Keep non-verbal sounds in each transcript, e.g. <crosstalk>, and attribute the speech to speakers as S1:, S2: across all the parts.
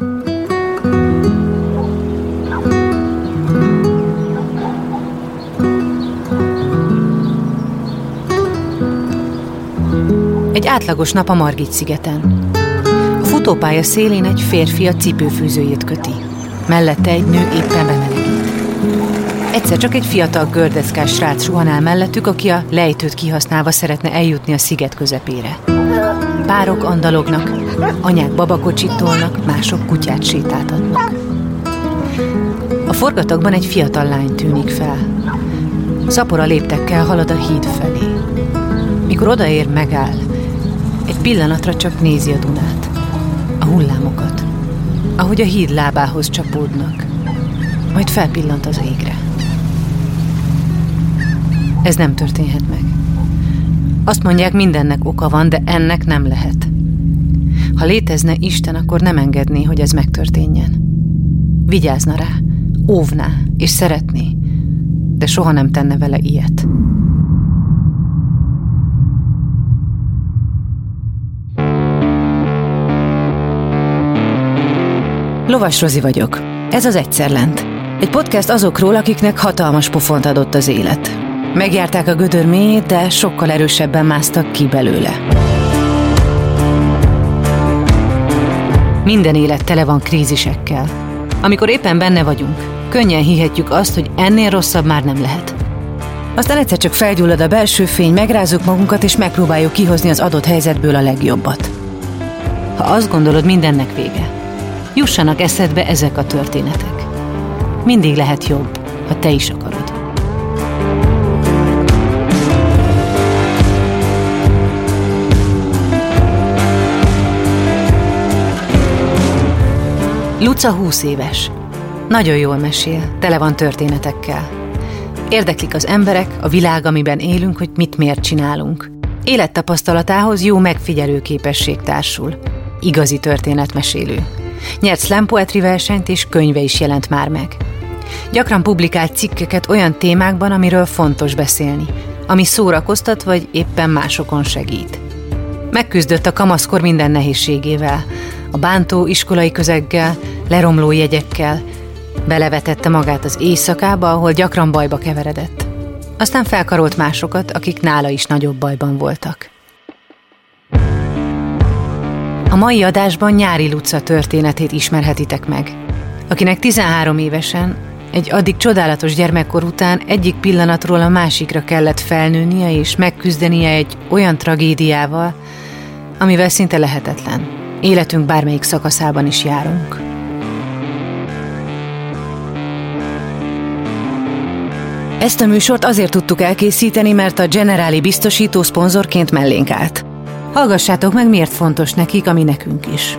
S1: Egy átlagos nap a Margit szigeten. A futópálya szélén egy férfi a cipőfűzőjét köti. Mellette egy nő éppen bemelegít. Egyszer csak egy fiatal gördeszkás srác suhanál mellettük, aki a lejtőt kihasználva szeretne eljutni a sziget közepére. Párok andalognak, anyák babakocsit tolnak, mások kutyát sétáltatnak. A forgatagban egy fiatal lány tűnik fel. Szapora léptekkel halad a híd felé. Mikor odaér, megáll. Egy pillanatra csak nézi a Dunát, a hullámokat, ahogy a híd lábához csapódnak, majd felpillant az égre. Ez nem történhet meg. Azt mondják, mindennek oka van, de ennek nem lehet. Ha létezne Isten, akkor nem engedné, hogy ez megtörténjen. Vigyázna rá, óvná és szeretné, de soha nem tenne vele ilyet. Lovas Rozi vagyok. Ez az Egyszer Lent. Egy podcast azokról, akiknek hatalmas pofont adott az élet. Megjárták a gödör mélyét, de sokkal erősebben másztak ki belőle. Minden élet tele van krízisekkel. Amikor éppen benne vagyunk, könnyen hihetjük azt, hogy ennél rosszabb már nem lehet. Aztán egyszer csak felgyullad a belső fény, megrázzuk magunkat, és megpróbáljuk kihozni az adott helyzetből a legjobbat. Ha azt gondolod, mindennek vége, jussanak eszedbe ezek a történetek. Mindig lehet jobb, ha te is akarod. Luca 20 éves. Nagyon jól mesél, tele van történetekkel. Érdeklik az emberek, a világ, amiben élünk, hogy mit miért csinálunk. Élettapasztalatához jó megfigyelő képesség társul. Igazi történetmesélő. Nyert slam poetry versenyt és könyve is jelent már meg. Gyakran publikált cikkeket olyan témákban, amiről fontos beszélni, ami szórakoztat vagy éppen másokon segít. Megküzdött a kamaszkor minden nehézségével, a bántó iskolai közeggel, leromló jegyekkel, belevetette magát az éjszakába, ahol gyakran bajba keveredett. Aztán felkarolt másokat, akik nála is nagyobb bajban voltak. A mai adásban Nyári Luca történetét ismerhetitek meg, akinek 13 évesen, egy addig csodálatos gyermekkor után egyik pillanatról a másikra kellett felnőnie és megküzdenie egy olyan tragédiával, amivel szinte lehetetlen. Életünk bármelyik szakaszában is járunk. Ezt a műsort azért tudtuk elkészíteni, mert a Generáli biztosító szponzorként mellénk állt. Hallgassátok meg, miért fontos nekik, ami nekünk is.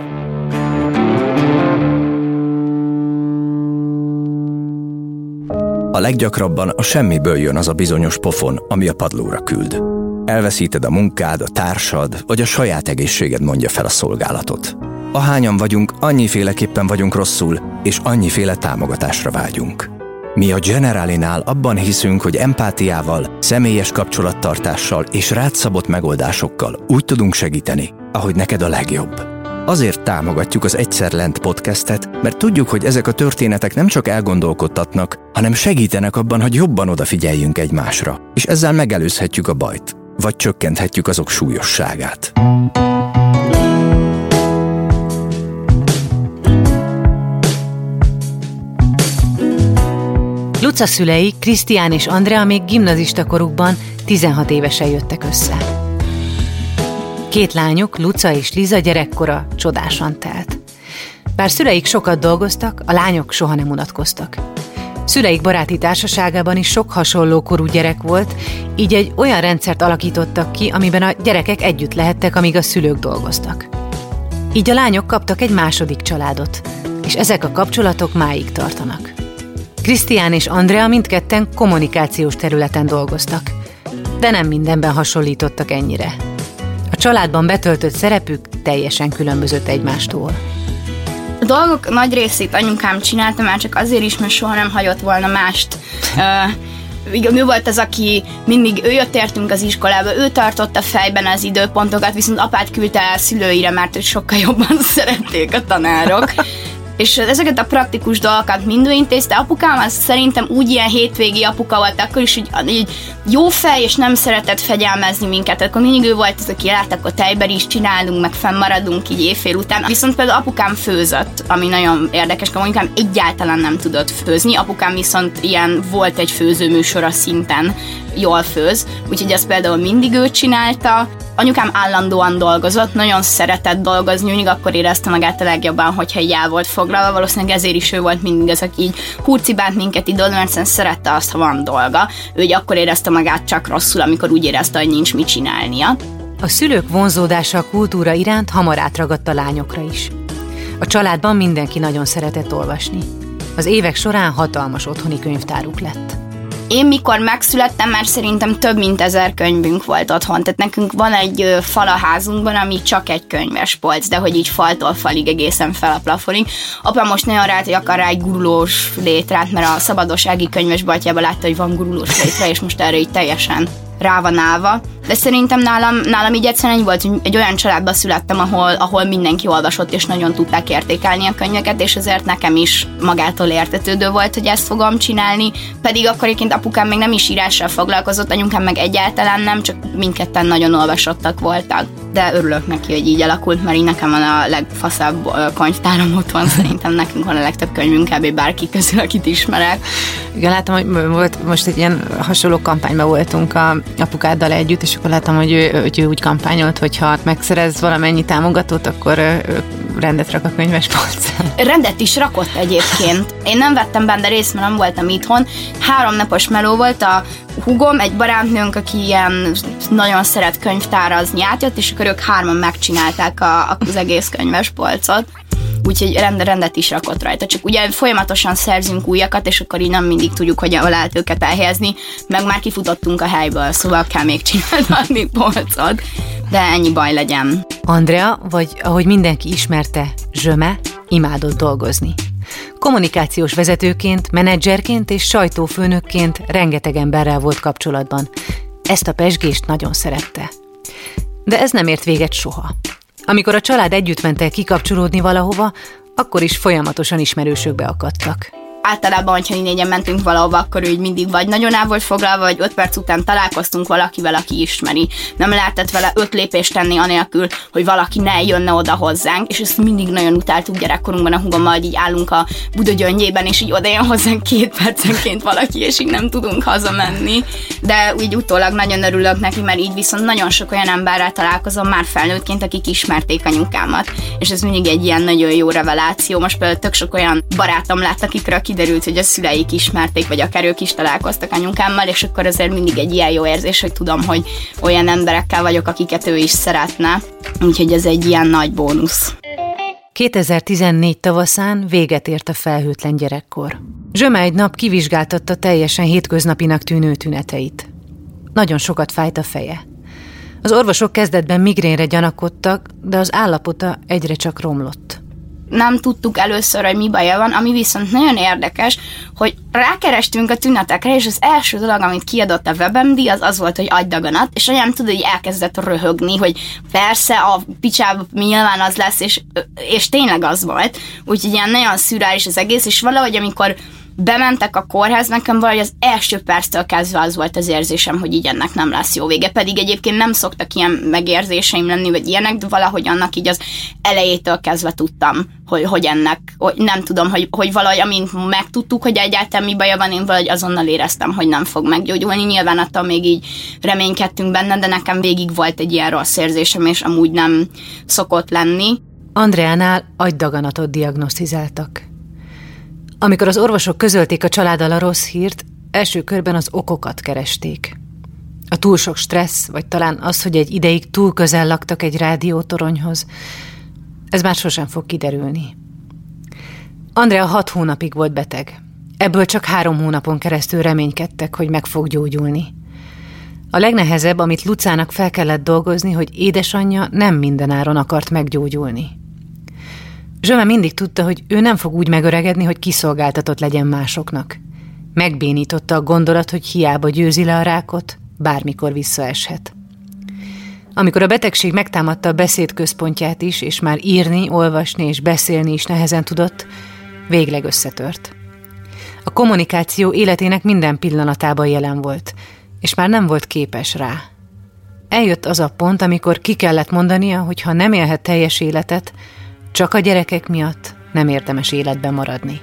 S2: A leggyakrabban a semmiből jön az a bizonyos pofon, ami a padlóra küld. Elveszíted a munkád, a társad, vagy a saját egészséged mondja fel a szolgálatot. Ahányan vagyunk, annyiféleképpen vagyunk rosszul, és annyiféle támogatásra vágyunk. Mi a Generalinál abban hiszünk, hogy empátiával, személyes kapcsolattartással és rátszabott megoldásokkal úgy tudunk segíteni, ahogy neked a legjobb. Azért támogatjuk az Egyszer Lent podcastet, mert tudjuk, hogy ezek a történetek nem csak elgondolkodtatnak, hanem segítenek abban, hogy jobban odafigyeljünk egymásra, és ezzel megelőzhetjük a bajt, vagy csökkenthetjük azok súlyosságát.
S1: Luca szülei, Krisztián és Andrea még gimnazista korukban 16 évesen jöttek össze. Két lányuk, Luca és Liza gyerekkora csodásan telt. Bár szüleik sokat dolgoztak, a lányok soha nem unatkoztak. Szüleik baráti társaságában is sok hasonló korú gyerek volt, így egy olyan rendszert alakítottak ki, amiben a gyerekek együtt lehettek, amíg a szülők dolgoztak. Így a lányok kaptak egy második családot, és ezek a kapcsolatok máig tartanak. Krisztián és Andrea mindketten kommunikációs területen dolgoztak, de nem mindenben hasonlítottak ennyire. A családban betöltött szerepük teljesen különbözött egymástól.
S3: Dolgok nagy részét anyukám csinálta, már csak azért is, mert soha nem hagyott volna mást. Uh, ő volt az, aki mindig, ő jött értünk az iskolába, ő tartotta fejben az időpontokat, viszont apát küldte el szülőire, mert sokkal jobban <laughs> szerették a tanárok. És ezeket a praktikus dolgokat mind intézte. Apukám az szerintem úgy ilyen hétvégi apuka volt, akkor is így, így jó fej, és nem szeretett fegyelmezni minket. Akkor mindig ő volt az, aki lát, akkor tejber is csinálunk, meg fennmaradunk így éjfél után. Viszont például apukám főzött, ami nagyon érdekes, mert mondjuk egyáltalán nem tudott főzni. Apukám viszont ilyen volt egy főzőműsora szinten, jól főz, úgyhogy ezt például mindig ő csinálta. Anyukám állandóan dolgozott, nagyon szeretett dolgozni, mindig akkor érezte magát a legjobban, hogyha így el volt foglalva, valószínűleg ezért is ő volt mindig az, aki így hurcibált minket idő, mert szerette azt, ha van dolga. Ő így akkor érezte magát csak rosszul, amikor úgy érezte, hogy nincs mit csinálnia.
S1: A szülők vonzódása a kultúra iránt hamar átragadt a lányokra is. A családban mindenki nagyon szeretett olvasni. Az évek során hatalmas otthoni könyvtáruk lett.
S3: Én mikor megszülettem, már szerintem több mint ezer könyvünk volt otthon. Tehát nekünk van egy fal a házunkban, ami csak egy könyves polc, de hogy így faltól falig egészen fel a plafonig. Apa most nagyon rá, hogy akar rá egy gurulós létrát, mert a szabadossági könyves baltjában látta, hogy van gurulós létre, és most erre így teljesen rá van állva. De szerintem nálam, nálam így egyszerűen egy volt, hogy egy olyan családba születtem, ahol, ahol mindenki olvasott, és nagyon tudták értékelni a könyveket, és ezért nekem is magától értetődő volt, hogy ezt fogom csinálni. Pedig akkor egyébként apukám még nem is írással foglalkozott, anyukám meg egyáltalán nem, csak mindketten nagyon olvasottak voltak. De örülök neki, hogy így alakult, mert így nekem van a legfaszább könyvtárom otthon, <laughs> szerintem nekünk van a legtöbb könyvünk, kb. bárki közül, akit ismerek.
S1: Igen, látom, hogy volt most egy ilyen hasonló kampányban voltunk a apukáddal együtt, és akkor látom, hogy ő, hogy ő úgy kampányolt, hogy ha megszerez valamennyi támogatót, akkor rendet rak a könyvespolcán.
S3: Rendet is rakott egyébként. Én nem vettem benne részt, mert nem voltam itthon. Három napos meló volt a hugom, egy barátnőnk, aki ilyen nagyon szeret könyvtárazni átjött, és akkor ők hárman megcsinálták a, az egész könyvespolcot úgyhogy rend, rendet is rakott rajta. Csak ugye folyamatosan szerzünk újakat, és akkor így nem mindig tudjuk, hogy lehet őket elhelyezni, meg már kifutottunk a helyből, szóval kell még csinálni <laughs> polcot, de ennyi baj legyen.
S1: Andrea, vagy ahogy mindenki ismerte, Zsöme, imádott dolgozni. Kommunikációs vezetőként, menedzserként és sajtófőnökként rengeteg emberrel volt kapcsolatban. Ezt a pesgést nagyon szerette. De ez nem ért véget soha. Amikor a család együtt ment el kikapcsolódni valahova, akkor is folyamatosan ismerősökbe akadtak
S3: általában, hogyha mi négyen mentünk valahova, akkor ő mindig vagy nagyon el volt foglalva, vagy öt perc után találkoztunk valakivel, aki ismeri. Nem lehetett vele öt lépést tenni anélkül, hogy valaki ne jönne oda hozzánk, és ezt mindig nagyon utáltuk gyerekkorunkban a hugommal, hogy így állunk a Buda gyöngyében, és így oda hozzánk két percenként valaki, és így nem tudunk hazamenni. De úgy utólag nagyon örülök neki, mert így viszont nagyon sok olyan emberrel találkozom már felnőttként, akik ismerték anyukámat. És ez mindig egy ilyen nagyon jó reveláció. Most például tök sok olyan barátom lett, akikről kiderült, hogy a szüleik ismerték, vagy akár ők is találkoztak anyukámmal, és akkor azért mindig egy ilyen jó érzés, hogy tudom, hogy olyan emberekkel vagyok, akiket ő is szeretne. Úgyhogy ez egy ilyen nagy bónusz.
S1: 2014 tavaszán véget ért a felhőtlen gyerekkor. Zsöme egy nap kivizsgáltatta teljesen hétköznapinak tűnő tüneteit. Nagyon sokat fájt a feje. Az orvosok kezdetben migrénre gyanakodtak, de az állapota egyre csak romlott
S3: nem tudtuk először, hogy mi baja van, ami viszont nagyon érdekes, hogy rákerestünk a tünetekre, és az első dolog, amit kiadott a WebMD, az az volt, hogy agydaganat, és olyan tudod, hogy elkezdett röhögni, hogy persze a picsába nyilván az lesz, és, és tényleg az volt. Úgyhogy ilyen nagyon szürális az egész, és valahogy amikor bementek a kórház, nekem valahogy az első perctől kezdve az volt az érzésem, hogy így ennek nem lesz jó vége. Pedig egyébként nem szoktak ilyen megérzéseim lenni, vagy ilyenek, de valahogy annak így az elejétől kezdve tudtam, hogy, hogy ennek, hogy nem tudom, hogy, hogy valahogy amint megtudtuk, hogy egyáltalán mi baja van, én valahogy azonnal éreztem, hogy nem fog meggyógyulni. Nyilván attól még így reménykedtünk benne, de nekem végig volt egy ilyen rossz érzésem, és amúgy nem szokott lenni.
S1: Andreánál agydaganatot diagnosztizáltak. Amikor az orvosok közölték a családdal a rossz hírt, első körben az okokat keresték. A túl sok stressz, vagy talán az, hogy egy ideig túl közel laktak egy rádiótoronyhoz, ez már sosem fog kiderülni. Andrea hat hónapig volt beteg. Ebből csak három hónapon keresztül reménykedtek, hogy meg fog gyógyulni. A legnehezebb, amit Lucának fel kellett dolgozni, hogy édesanyja nem mindenáron akart meggyógyulni. Zsöme mindig tudta, hogy ő nem fog úgy megöregedni, hogy kiszolgáltatott legyen másoknak. Megbénította a gondolat, hogy hiába győzi le a rákot, bármikor visszaeshet. Amikor a betegség megtámadta a beszéd központját is, és már írni, olvasni és beszélni is nehezen tudott, végleg összetört. A kommunikáció életének minden pillanatában jelen volt, és már nem volt képes rá. Eljött az a pont, amikor ki kellett mondania, hogy ha nem élhet teljes életet, csak a gyerekek miatt nem érdemes életben maradni.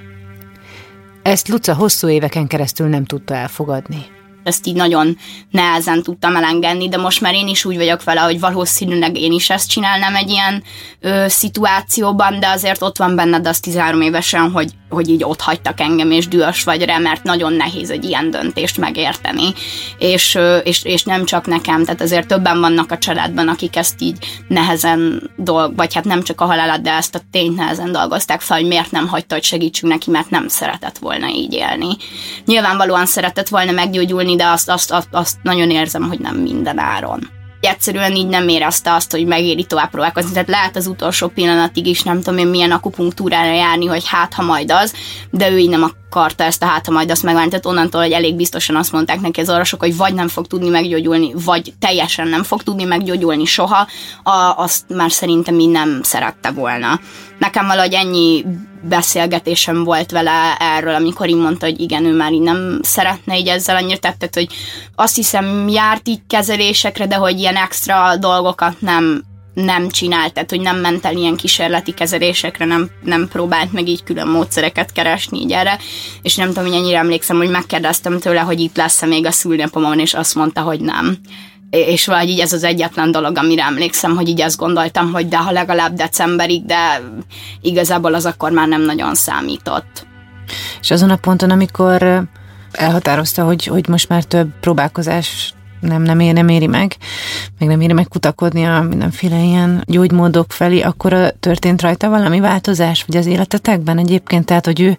S1: Ezt Luca hosszú éveken keresztül nem tudta elfogadni
S3: ezt így nagyon nehezen tudtam elengedni, de most már én is úgy vagyok vele, hogy valószínűleg én is ezt csinálnám egy ilyen ö, szituációban, de azért ott van benned az 13 évesen, hogy, hogy így ott hagytak engem, és dühös vagy rá, mert nagyon nehéz egy ilyen döntést megérteni. És, ö, és, és nem csak nekem, tehát azért többen vannak a családban, akik ezt így nehezen dolg, vagy hát nem csak a halálát, de ezt a tényt nehezen dolgozták fel, hogy miért nem hagyta, hogy segítsünk neki, mert nem szeretett volna így élni. Nyilvánvalóan szeretett volna meggyógyulni, de azt, azt, azt, azt nagyon érzem, hogy nem minden áron egyszerűen így nem érezte azt, hogy megéri tovább próbálkozni. Tehát lehet az utolsó pillanatig is, nem tudom én milyen akupunktúrára járni, hogy hát ha majd az, de ő így nem akarta ezt a hát ha majd azt megválni. Tehát onnantól, hogy elég biztosan azt mondták neki az orvosok, hogy vagy nem fog tudni meggyógyulni, vagy teljesen nem fog tudni meggyógyulni soha, a, azt már szerintem így nem szerette volna. Nekem valahogy ennyi beszélgetésem volt vele erről, amikor így mondta, hogy igen, ő már így nem szeretne így ezzel annyira tettet, hogy azt hiszem járt így kezelésekre, de hogy ilyen extra dolgokat nem, nem csinált, tehát hogy nem ment el ilyen kísérleti kezelésekre, nem, nem próbált meg így külön módszereket keresni így erre, és nem tudom, hogy ennyire emlékszem, hogy megkérdeztem tőle, hogy itt lesz-e még a szülnapomon, és azt mondta, hogy nem és vagy így ez az egyetlen dolog, amire emlékszem, hogy így azt gondoltam, hogy de ha legalább decemberig, de igazából az akkor már nem nagyon számított.
S1: És azon a ponton, amikor elhatározta, hogy, hogy most már több próbálkozás nem, nem, ér, nem éri meg, meg nem éri meg kutakodni a mindenféle ilyen gyógymódok felé, akkor történt rajta valami változás, vagy az életetekben egyébként, tehát, hogy ő,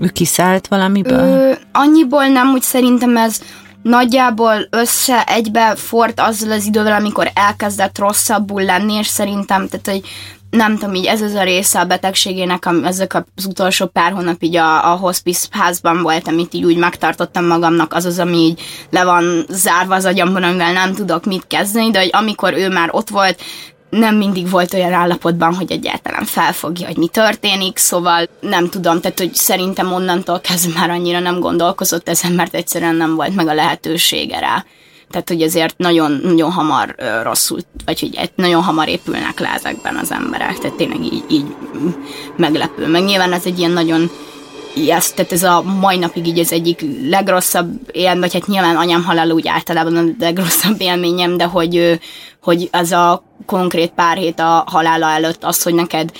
S1: ő kiszállt valamiből? Ö,
S3: annyiból nem, úgy szerintem ez nagyjából össze egybe fort azzal az idővel, amikor elkezdett rosszabbul lenni, és szerintem, tehát, hogy nem tudom, így ez az a része a betegségének, ezek az utolsó pár hónap így a, a hospice házban volt, amit így úgy megtartottam magamnak, az az, ami így le van zárva az agyamban, amivel nem tudok mit kezdeni, de hogy amikor ő már ott volt, nem mindig volt olyan állapotban, hogy egyáltalán felfogja, hogy mi történik, szóval nem tudom, tehát hogy szerintem onnantól kezdve már annyira nem gondolkozott ezen, mert egyszerűen nem volt meg a lehetősége rá. Tehát, hogy ezért nagyon, nagyon hamar ö, rosszul, vagy hogy nagyon hamar épülnek le ezekben az emberek, tehát tényleg így, így meglepő. Meg nyilván ez egy ilyen nagyon ez, tehát ez a mai napig így az egyik legrosszabb élmény, vagy hát nyilván anyám halál úgy általában a legrosszabb élményem, de hogy, hogy az a konkrét pár hét a halála előtt az, hogy neked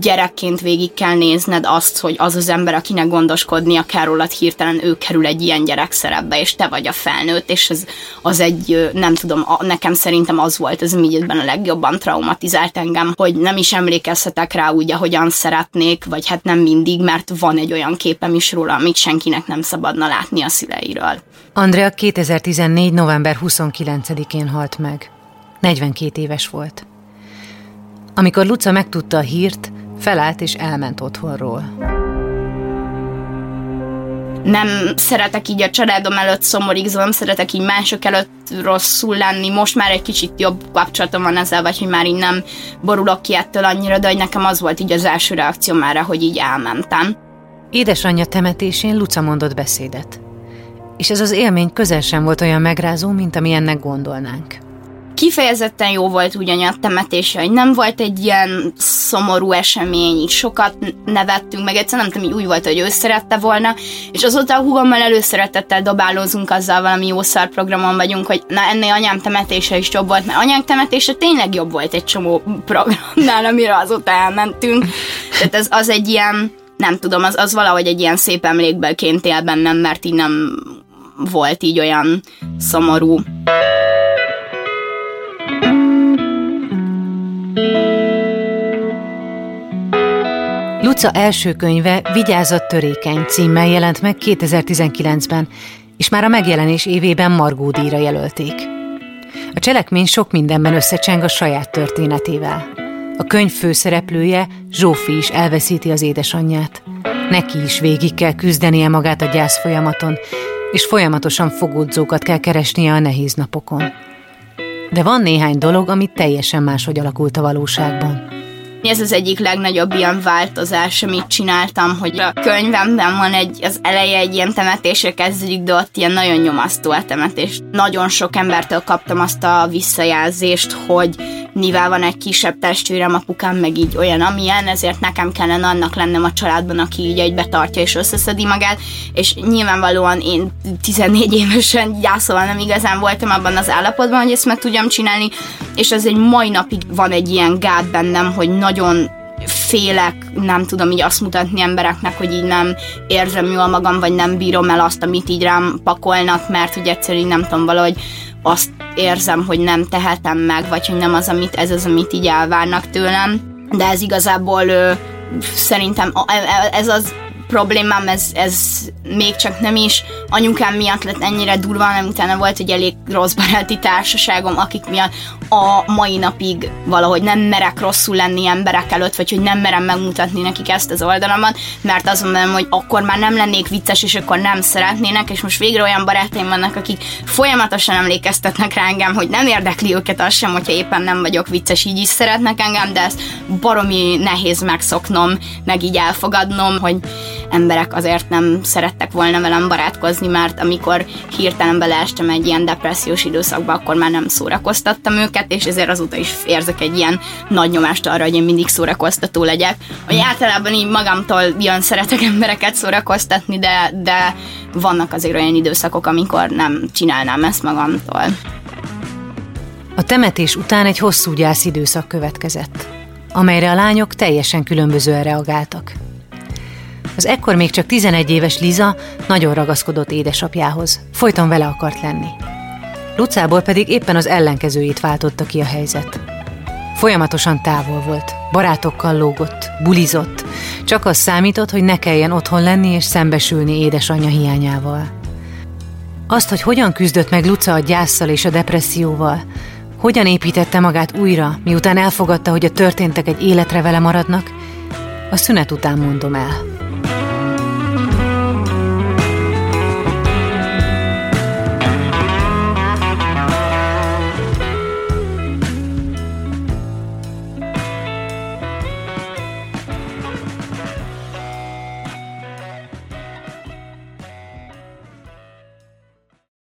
S3: gyerekként végig kell nézned azt, hogy az az ember, akinek gondoskodnia kell rólad, hirtelen ő kerül egy ilyen gyerekszerepbe, és te vagy a felnőtt, és ez az egy, nem tudom, nekem szerintem az volt az ügyetben a legjobban traumatizált engem, hogy nem is emlékezhetek rá úgy, ahogyan szeretnék, vagy hát nem mindig, mert van egy olyan képem is róla, amit senkinek nem szabadna látni a szüleiről.
S1: Andrea 2014. november 29-én halt meg. 42 éves volt. Amikor Luca megtudta a hírt, felállt és elment otthonról.
S3: Nem szeretek így a családom előtt szomorigzni, nem szeretek így mások előtt rosszul lenni. Most már egy kicsit jobb kapcsolatom van ezzel, vagy hogy már így nem borulok ki ettől annyira, de hogy nekem az volt így az első reakció már, hogy így elmentem.
S1: Édesanyja temetésén Luca mondott beszédet. És ez az élmény közel sem volt olyan megrázó, mint ami ennek gondolnánk
S3: kifejezetten jó volt ugyan a temetése, hogy nem volt egy ilyen szomorú esemény, így sokat nevettünk, meg egyszer nem tudom, úgy volt, hogy ő szerette volna, és azóta a hugommal előszeretettel dobálózunk azzal valami jó programon vagyunk, hogy na ennél anyám temetése is jobb volt, mert anyám temetése tényleg jobb volt egy csomó programnál, amire azóta elmentünk. Tehát ez az egy ilyen, nem tudom, az, az valahogy egy ilyen szép emlékbelként él bennem, mert így nem volt így olyan szomorú.
S1: Luca első könyve Vigyázat törékeny címmel jelent meg 2019-ben, és már a megjelenés évében Margó díjra jelölték. A cselekmény sok mindenben összecseng a saját történetével. A könyv főszereplője, Zsófi is elveszíti az édesanyját. Neki is végig kell küzdenie magát a gyász folyamaton, és folyamatosan fogódzókat kell keresnie a nehéz napokon. De van néhány dolog, ami teljesen máshogy alakult a valóságban.
S3: Ez az egyik legnagyobb ilyen változás, amit csináltam, hogy a könyvemben van egy, az eleje egy ilyen temetésre kezdődik, de ott ilyen nagyon nyomasztó a temetés. Nagyon sok embertől kaptam azt a visszajelzést, hogy mivel van egy kisebb testvérem, apukám meg így olyan, amilyen, ezért nekem kellene annak lennem a családban, aki így egybe tartja és összeszedi magát, és nyilvánvalóan én 14 évesen gyászolva nem igazán voltam abban az állapotban, hogy ezt meg tudjam csinálni, és ez egy mai napig van egy ilyen gát bennem, hogy nagyon félek, nem tudom így azt mutatni embereknek, hogy így nem érzem jól magam, vagy nem bírom el azt, amit így rám pakolnak, mert hogy egyszerűen nem tudom, valahogy azt érzem, hogy nem tehetem meg, vagy hogy nem az, amit ez az, amit így elvárnak tőlem. De ez igazából ö, szerintem e, e, ez az problémám, ez, ez még csak nem is. Anyukám miatt lett ennyire durva, hanem utána volt egy elég rossz baráti társaságom, akik miatt a mai napig valahogy nem merek rosszul lenni emberek előtt, vagy hogy nem merem megmutatni nekik ezt az oldalamat, mert azt mondom, hogy akkor már nem lennék vicces, és akkor nem szeretnének, és most végre olyan barátaim vannak, akik folyamatosan emlékeztetnek rá engem, hogy nem érdekli őket az sem, hogyha éppen nem vagyok vicces, így is szeretnek engem, de ezt baromi nehéz megszoknom, meg így elfogadnom, hogy emberek azért nem szerettek volna velem barátkozni, mert amikor hirtelen beleestem egy ilyen depressziós időszakba, akkor már nem szórakoztattam őket, és ezért azóta is érzek egy ilyen nagy nyomást arra, hogy én mindig szórakoztató legyek. Hogy általában így magamtól jön szeretek embereket szórakoztatni, de, de vannak azért olyan időszakok, amikor nem csinálnám ezt magamtól.
S1: A temetés után egy hosszú gyász időszak következett, amelyre a lányok teljesen különbözően reagáltak. Az ekkor még csak 11 éves Liza nagyon ragaszkodott édesapjához, folyton vele akart lenni. Lucából pedig éppen az ellenkezőjét váltotta ki a helyzet. Folyamatosan távol volt, barátokkal lógott, bulizott, csak az számított, hogy ne kelljen otthon lenni és szembesülni édesanyja hiányával. Azt, hogy hogyan küzdött meg Luca a gyászsal és a depresszióval, hogyan építette magát újra, miután elfogadta, hogy a történtek egy életre vele maradnak, a szünet után mondom el.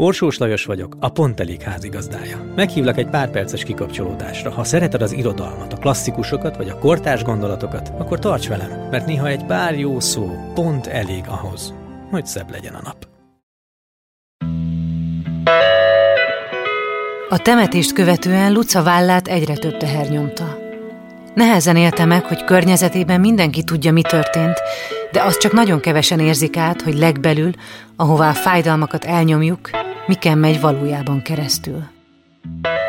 S4: Orsós Lajos vagyok, a Pont Elég házigazdája. Meghívlak egy pár perces kikapcsolódásra. Ha szereted az irodalmat, a klasszikusokat vagy a kortárs gondolatokat, akkor tarts velem, mert néha egy pár jó szó pont elég ahhoz, hogy szebb legyen a nap.
S1: A temetést követően Luca vállát egyre több teher nyomta. Nehezen élte meg, hogy környezetében mindenki tudja, mi történt, de azt csak nagyon kevesen érzik át, hogy legbelül, ahová a fájdalmakat elnyomjuk, miken megy valójában keresztül.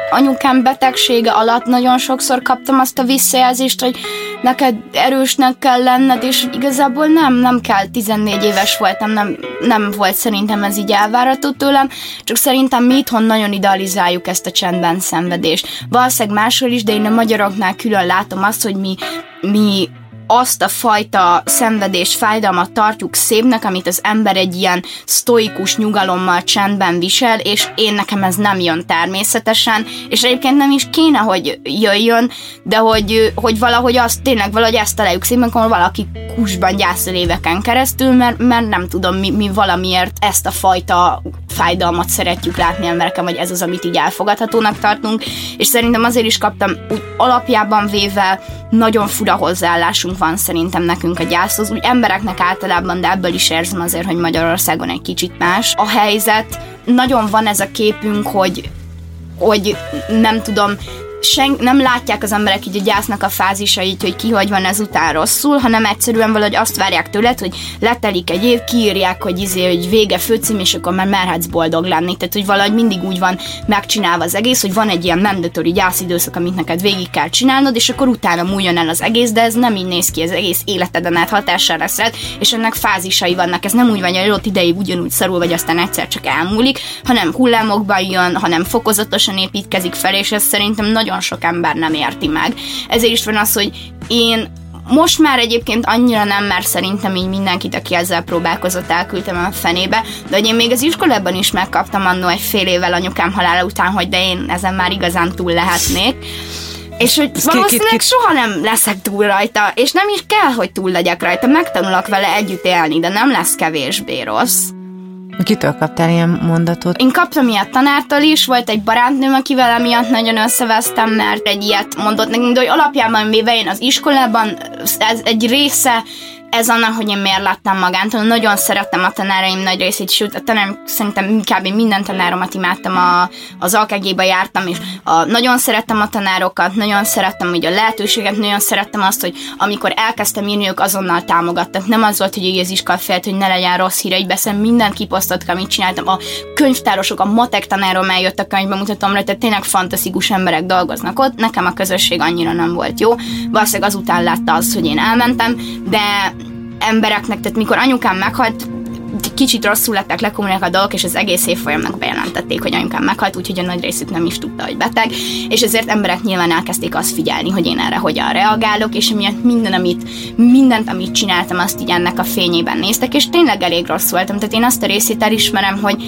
S3: Anyukám betegsége alatt nagyon sokszor kaptam azt a visszajelzést, hogy neked erősnek kell lenned, és igazából nem, nem kell, 14 éves voltam, nem, nem volt szerintem ez így elvárható tőlem, csak szerintem mi itthon nagyon idealizáljuk ezt a csendben szenvedést. Valószínűleg máshol is, de én a magyaroknál külön látom azt, hogy mi, mi azt a fajta szenvedés, fájdalmat tartjuk szépnek, amit az ember egy ilyen sztoikus nyugalommal csendben visel, és én nekem ez nem jön természetesen, és egyébként nem is kéne, hogy jöjjön, de hogy, hogy valahogy azt tényleg valahogy ezt találjuk szépen, amikor valaki kusban gyászol éveken keresztül, mert, mert nem tudom, mi, mi valamiért ezt a fajta fájdalmat szeretjük látni embereken, vagy ez az, amit így elfogadhatónak tartunk, és szerintem azért is kaptam úgy alapjában véve nagyon fura hozzáállásunk van szerintem nekünk a gyászhoz, úgy embereknek általában, de ebből is érzem azért, hogy Magyarországon egy kicsit más a helyzet. Nagyon van ez a képünk, hogy hogy nem tudom, sen, nem látják az emberek így a gyásznak a fázisait, hogy ki hogy van ezután rosszul, hanem egyszerűen valahogy azt várják tőled, hogy letelik egy év, kiírják, hogy izé, hogy vége főcím, és akkor már merhetsz boldog lenni. Tehát, hogy valahogy mindig úgy van megcsinálva az egész, hogy van egy ilyen mandatory gyászidőszak, amit neked végig kell csinálnod, és akkor utána múljon el az egész, de ez nem így néz ki, az egész életeden át hatással lesz és ennek fázisai vannak. Ez nem úgy van, hogy ott ideig ugyanúgy szarul, vagy aztán egyszer csak elmúlik, hanem hullámokban jön, hanem fokozatosan építkezik fel, és ez szerintem nagyon sok ember nem érti meg. Ezért is van az, hogy én most már egyébként annyira nem, mert szerintem így mindenkit, aki ezzel próbálkozott, elküldtem a fenébe, de hogy én még az iskolában is megkaptam annó egy fél évvel anyukám halála után, hogy de én ezen már igazán túl lehetnék. És hogy Ez valószínűleg soha nem leszek túl rajta, és nem is kell, hogy túl legyek rajta, megtanulok vele együtt élni, de nem lesz kevésbé rossz.
S1: Kitől kaptál ilyen mondatot?
S3: Én kaptam ilyet tanártól is, volt egy barátnőm, akivel emiatt nagyon összevesztem, mert egy ilyet mondott nekünk, de hogy alapjában véve én az iskolában ez egy része ez annak, hogy én miért lettem magántól. Nagyon szerettem a tanáraim nagy részét, sőt, a tanárom szerintem kb. minden tanáromat imádtam, a, az alkg jártam, és a, nagyon szerettem a tanárokat, nagyon szerettem hogy a lehetőséget, nagyon szerettem azt, hogy amikor elkezdtem írni, ők azonnal támogattak. Nem az volt, hogy az iskola félt, hogy ne legyen rossz híre, így beszél, mindent kiposztottak, amit csináltam. A könyvtárosok, a matek tanárom eljött a könyvbe, mutatom rá, tehát tényleg fantasztikus emberek dolgoznak ott. Nekem a közösség annyira nem volt jó. Valószínűleg azután látta az, hogy én elmentem, de embereknek, tehát mikor anyukám meghalt, kicsit rosszul lettek lekomolyak a dolgok, és az egész évfolyamnak bejelentették, hogy anyukám meghalt, úgyhogy a nagy részük nem is tudta, hogy beteg, és ezért emberek nyilván elkezdték azt figyelni, hogy én erre hogyan reagálok, és emiatt minden, amit, mindent, amit csináltam, azt így ennek a fényében néztek, és tényleg elég rossz voltam. Tehát én azt a részét elismerem, hogy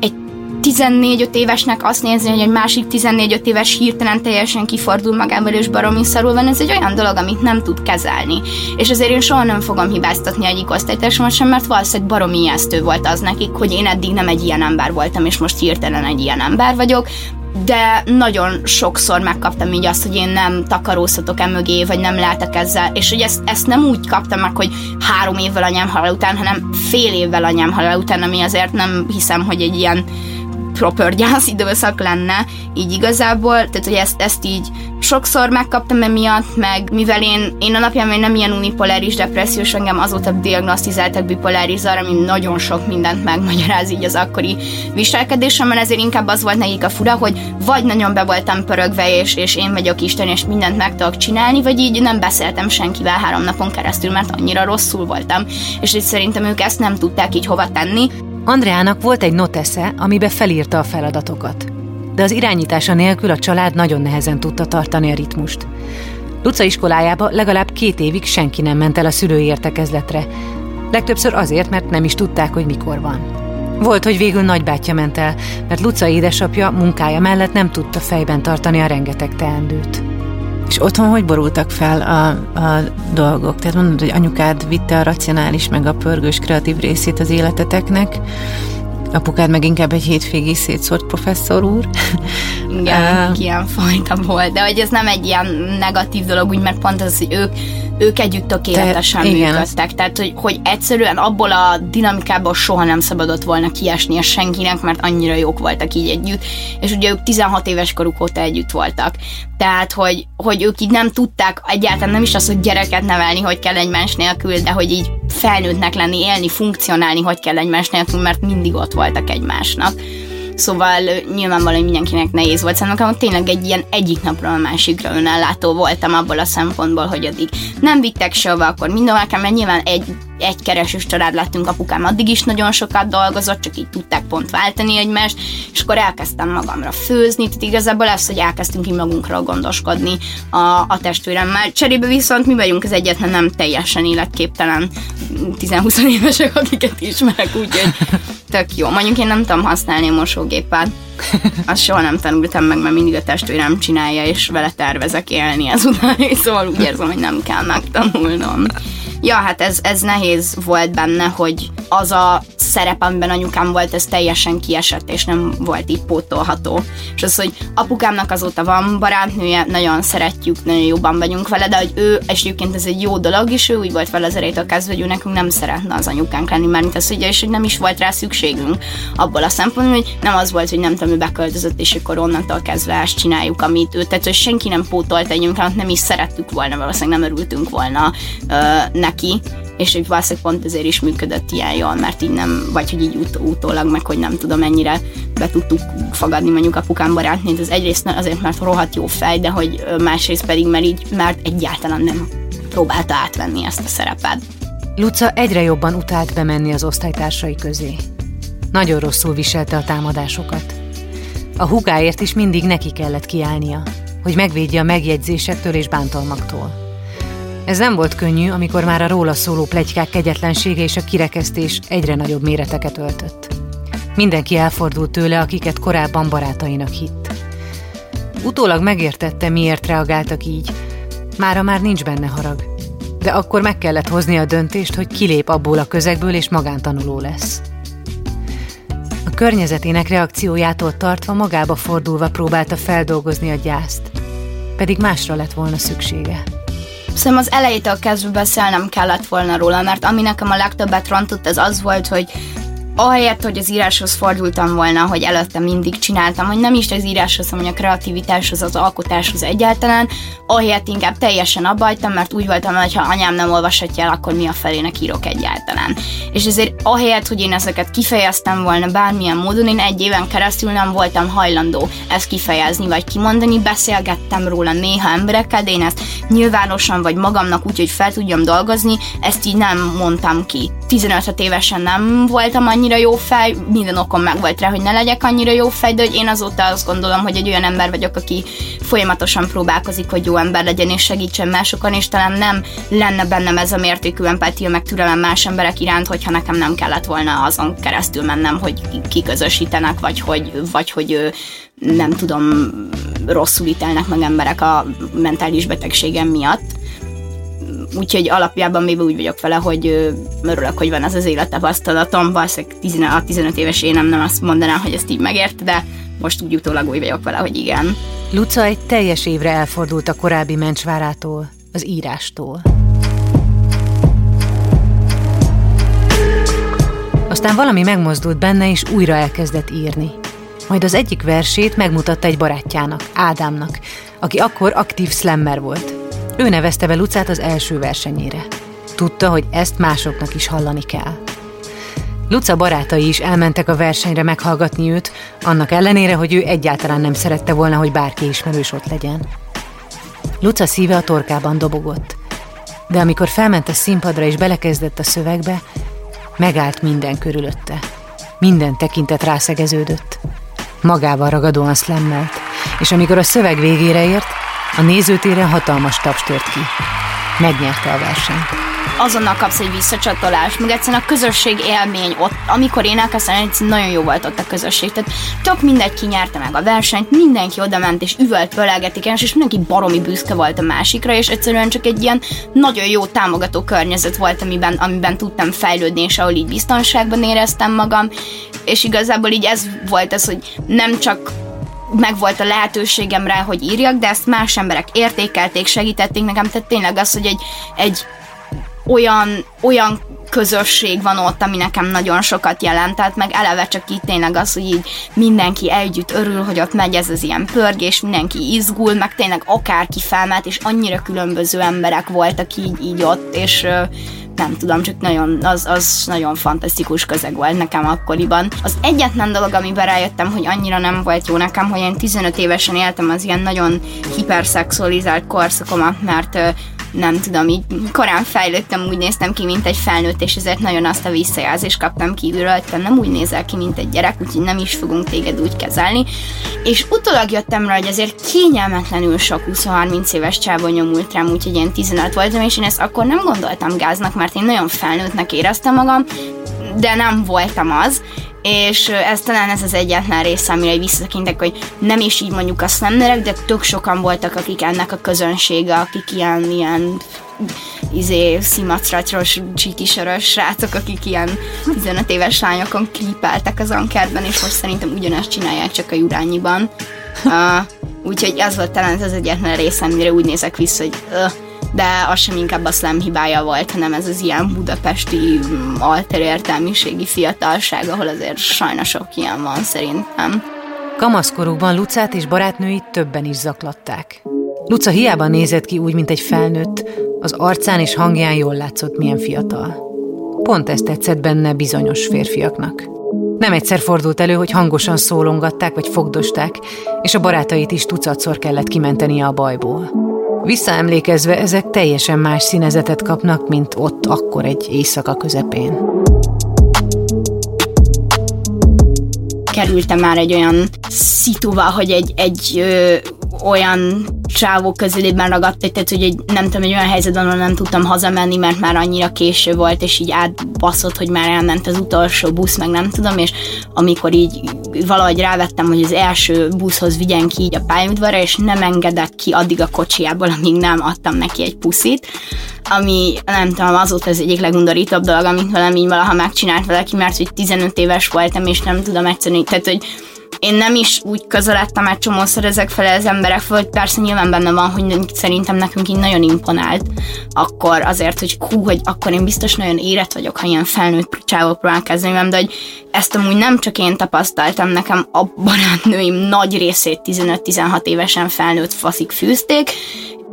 S3: egy 14 évesnek azt nézni, hogy egy másik 14 éves hirtelen teljesen kifordul magával és baromi szarul van, ez egy olyan dolog, amit nem tud kezelni. És azért én soha nem fogom hibáztatni egyik osztálytársamat sem, mert valószínűleg baromi ijesztő volt az nekik, hogy én eddig nem egy ilyen ember voltam, és most hirtelen egy ilyen ember vagyok, de nagyon sokszor megkaptam így azt, hogy én nem takarózhatok e mögé, vagy nem lehetek ezzel, és hogy ezt, ezt nem úgy kaptam meg, hogy három évvel anyám halál után, hanem fél évvel anyám halál után, ami azért nem hiszem, hogy egy ilyen proper gyász időszak lenne, így igazából, tehát hogy ezt, ezt így sokszor megkaptam emiatt, meg mivel én, én alapján nem ilyen unipoláris depressziós, engem azóta diagnosztizáltak bipoláris ami nagyon sok mindent megmagyaráz így az akkori viselkedésemben, ezért inkább az volt nekik a fura, hogy vagy nagyon be voltam pörögve, és, és én vagyok Isten, és mindent meg tudok csinálni, vagy így nem beszéltem senkivel három napon keresztül, mert annyira rosszul voltam. És így szerintem ők ezt nem tudták így hova tenni.
S1: Andreának volt egy notesze, amibe felírta a feladatokat. De az irányítása nélkül a család nagyon nehezen tudta tartani a ritmust. Luca iskolájába legalább két évig senki nem ment el a szülői értekezletre. Legtöbbször azért, mert nem is tudták, hogy mikor van. Volt, hogy végül nagybátyja ment el, mert Luca édesapja munkája mellett nem tudta fejben tartani a rengeteg teendőt. És otthon hogy borultak fel a, a dolgok? Tehát mondod, hogy anyukád vitte a racionális meg a pörgős kreatív részét az életeteknek, apukád meg inkább egy hétvégi szétszórt professzor úr.
S3: Igen, <laughs> uh, ilyen fajta volt, de hogy ez nem egy ilyen negatív dolog, úgy, mert pont az, hogy ők ők együtt tökéletesen Te, működtek. Tehát, hogy, hogy egyszerűen abból a dinamikából soha nem szabadott volna kiesni a senkinek, mert annyira jók voltak így együtt. És ugye ők 16 éves koruk óta együtt voltak. Tehát, hogy, hogy ők így nem tudták egyáltalán nem is az, hogy gyereket nevelni, hogy kell egymás nélkül, de hogy így felnőttnek lenni, élni, funkcionálni, hogy kell egymás nélkül, mert mindig ott voltak egymásnak. Szóval nyilvánvalóan mindenkinek nehéz volt. Szerintem tényleg egy ilyen egyik napról a másikra önellátó voltam abból a szempontból, hogy addig nem vittek sehova, akkor mindenhol mert nyilván egy, egy keresős család lettünk, apukám addig is nagyon sokat dolgozott, csak így tudták pont váltani egymást, és akkor elkezdtem magamra főzni, tehát igazából ez, hogy elkezdtünk így magunkról gondoskodni a, a testvéremmel. Cserébe viszont mi vagyunk az egyetlen nem teljesen életképtelen 10-20 évesek, akiket ismerek, úgyhogy tök jó. Mondjuk én nem tudom használni a mosógépet. <laughs> Azt soha nem tanultam meg, mert mindig a testvérem csinálja, és vele tervezek élni ezután, <laughs> szóval úgy érzem, hogy nem kell megtanulnom. Ja, hát ez, ez nehéz volt benne, hogy az a szerep, amiben anyukám volt, ez teljesen kiesett, és nem volt így pótolható. És az, hogy apukámnak azóta van barátnője, nagyon szeretjük, nagyon jobban vagyunk vele, de hogy ő, és egyébként ez egy jó dolog, és ő úgy volt vele az erétől kezdve, hogy ő nekünk nem szeretne az anyukánk lenni, mert az, hogy, és hogy nem is volt rá szükségünk abból a szempontból, hogy nem az volt, hogy nem tudom, ő beköltözött, és akkor onnantól kezdve ezt csináljuk, amit ő, tehát hogy senki nem pótolt egy nem is szerettük volna, valószínűleg nem örültünk volna ö, neki, és hogy valószínűleg pont ezért is működött ilyen jól, mert így nem, vagy hogy így ut- utólag, meg hogy nem tudom mennyire be tudtuk fogadni mondjuk apukám barátnét, ez egyrészt azért, mert rohadt jó fej, de hogy másrészt pedig, mert így, mert egyáltalán nem próbálta átvenni ezt a szerepet.
S1: Luca egyre jobban utált bemenni az osztálytársai közé. Nagyon rosszul viselte a támadásokat. A hugáért is mindig neki kellett kiállnia, hogy megvédje a megjegyzésektől és bántalmaktól. Ez nem volt könnyű, amikor már a róla szóló plegykák kegyetlensége és a kirekesztés egyre nagyobb méreteket öltött. Mindenki elfordult tőle, akiket korábban barátainak hitt. Utólag megértette, miért reagáltak így. Mára már nincs benne harag. De akkor meg kellett hozni a döntést, hogy kilép abból a közegből és magántanuló lesz. A környezetének reakciójától tartva magába fordulva próbálta feldolgozni a gyászt, pedig másra lett volna szüksége.
S3: Szerintem az elejétől kezdve beszélnem kellett volna róla, mert ami nekem a legtöbbet rontott, ez az volt, hogy ahelyett, hogy az íráshoz fordultam volna, hogy előtte mindig csináltam, hogy nem is az íráshoz, hanem a kreativitáshoz, az alkotáshoz egyáltalán, ahelyett inkább teljesen abbajtam, mert úgy voltam, hogy ha anyám nem olvashatja el, akkor mi a felének írok egyáltalán. És ezért ahelyett, hogy én ezeket kifejeztem volna bármilyen módon, én egy éven keresztül nem voltam hajlandó ezt kifejezni vagy kimondani, beszélgettem róla néha emberekkel, de én ezt nyilvánosan vagy magamnak úgy, hogy fel tudjam dolgozni, ezt így nem mondtam ki. 15 évesen nem voltam annyi annyira jó fej, minden okom meg volt rá, hogy ne legyek annyira jó fej, de hogy én azóta azt gondolom, hogy egy olyan ember vagyok, aki folyamatosan próbálkozik, hogy jó ember legyen és segítsen másokon, és talán nem lenne bennem ez a mértékű empatia, meg türelem más emberek iránt, hogyha nekem nem kellett volna azon keresztül mennem, hogy kiközösítenek, vagy hogy, vagy hogy nem tudom, rosszul ítélnek meg emberek a mentális betegségem miatt úgyhogy alapjában még úgy vagyok vele, hogy örülök, hogy van az az élettapasztalatom, valószínűleg 15, 15 éves én nem, nem azt mondanám, hogy ezt így megért, de most úgy utólag úgy vagyok vele, hogy igen.
S1: Luca egy teljes évre elfordult a korábbi mencsvárától, az írástól. Aztán valami megmozdult benne, és újra elkezdett írni. Majd az egyik versét megmutatta egy barátjának, Ádámnak, aki akkor aktív slammer volt. Ő nevezte be Lucát az első versenyére. Tudta, hogy ezt másoknak is hallani kell. Luca barátai is elmentek a versenyre meghallgatni őt, annak ellenére, hogy ő egyáltalán nem szerette volna, hogy bárki ismerős ott legyen. Luca szíve a torkában dobogott, de amikor felment a színpadra és belekezdett a szövegbe, megállt minden körülötte. Minden tekintet rászegeződött. Magával ragadóan szlemmelt, és amikor a szöveg végére ért, a nézőtéren hatalmas taps tört ki. Megnyerte a versenyt.
S3: Azonnal kapsz egy visszacsatolást, meg egyszerűen a közösség élmény ott, amikor én elkezdtem, nagyon jó volt ott a közösség. Tehát tök mindegy ki nyerte meg a versenyt, mindenki oda ment és üvölt, pölegetik és mindenki baromi büszke volt a másikra, és egyszerűen csak egy ilyen nagyon jó támogató környezet volt, amiben, amiben tudtam fejlődni, és ahol így biztonságban éreztem magam, és igazából így ez volt az, hogy nem csak meg volt a lehetőségem rá, hogy írjak, de ezt más emberek értékelték, segítették nekem, tehát tényleg az, hogy egy, egy olyan, olyan közösség van ott, ami nekem nagyon sokat jelent, tehát meg eleve csak itt tényleg az, hogy így mindenki együtt örül, hogy ott megy ez az ilyen pörgés, mindenki izgul, meg tényleg akárki felmelt, és annyira különböző emberek voltak így, így ott, és nem tudom, csak nagyon, az, az nagyon fantasztikus közeg volt nekem akkoriban. Az egyetlen dolog, amiben rájöttem, hogy annyira nem volt jó nekem, hogy én 15 évesen éltem az ilyen nagyon hiperszexualizált korszakomat, mert nem tudom, így korán fejlődtem, úgy néztem ki, mint egy felnőtt, és ezért nagyon azt a visszajelzést kaptam kívülről, hogy te nem úgy nézel ki, mint egy gyerek, úgyhogy nem is fogunk téged úgy kezelni. És utólag jöttem rá, hogy azért kényelmetlenül sok 20-30 éves csávon nyomult rám, úgyhogy én 15 voltam, és én ezt akkor nem gondoltam gáznak, mert én nagyon felnőttnek éreztem magam, de nem voltam az, és ez talán ez az egyetlen része, amire visszatekintek, hogy nem is így mondjuk a slamnerek, de tök sokan voltak, akik ennek a közönsége, akik ilyen, ilyen izé, szimacratros, csikisoros srácok, akik ilyen 15 éves lányokon klipeltek az ankerben, és most szerintem ugyanezt csinálják csak a Jurányiban. Uh, úgyhogy ez volt talán ez az egyetlen része, amire úgy nézek vissza, hogy uh, de az sem inkább a slam hibája volt, hanem ez az ilyen budapesti mm, értelmiségi fiatalság, ahol azért sajnos sok ilyen van szerintem.
S1: Kamaszkorukban Lucát és barátnőit többen is zaklatták. Luca hiába nézett ki úgy, mint egy felnőtt, az arcán és hangján jól látszott, milyen fiatal. Pont ezt tetszett benne bizonyos férfiaknak. Nem egyszer fordult elő, hogy hangosan szólongatták vagy fogdosták, és a barátait is tucatszor kellett kimentenie a bajból. Visszaemlékezve ezek teljesen más színezetet kapnak, mint ott akkor egy éjszaka közepén.
S3: Kerültem már egy olyan szituba, hogy egy, egy ö, olyan csávok közelében ragadt, tehát hogy egy, nem tudom, egy olyan helyzetben, ahol nem tudtam hazamenni, mert már annyira késő volt, és így átbaszott, hogy már elment az utolsó busz, meg nem tudom, és amikor így valahogy rávettem, hogy az első buszhoz vigyen ki így a pályaudvarra, és nem engedett ki addig a kocsiából, amíg nem adtam neki egy puszit, ami nem tudom, azóta az egyik legundorítóbb dolog, amit velem így valaha megcsinált valaki, mert hogy 15 éves voltam, és nem tudom egyszerűen, tehát hogy én nem is úgy közeledtem egy csomószor ezek felé az emberek föl, hogy persze nyilván benne van, hogy szerintem nekünk így nagyon imponált, akkor azért, hogy hú, hogy akkor én biztos nagyon érett vagyok, ha ilyen felnőtt csávok próbál kezdeni de hogy ezt amúgy nem csak én tapasztaltam, nekem a barátnőim nagy részét 15-16 évesen felnőtt faszik fűzték,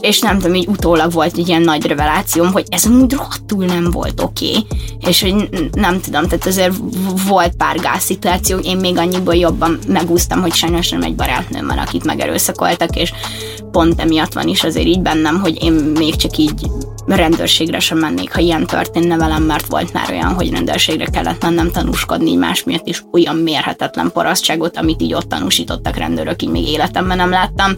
S3: és nem tudom, így utólag volt egy ilyen nagy revelációm, hogy ez amúgy rohadtul nem volt oké, okay. és hogy nem tudom, tehát azért volt pár szituáció, én még annyiból jobban megúztam, hogy sajnos nem egy barátnőmmel, akit megerőszakoltak, és pont emiatt van is azért így bennem, hogy én még csak így rendőrségre sem mennék, ha ilyen történne velem, mert volt már olyan, hogy rendőrségre kellett mennem tanúskodni más miatt is olyan mérhetetlen parasztságot, amit így ott tanúsítottak rendőrök, így még életemben nem láttam,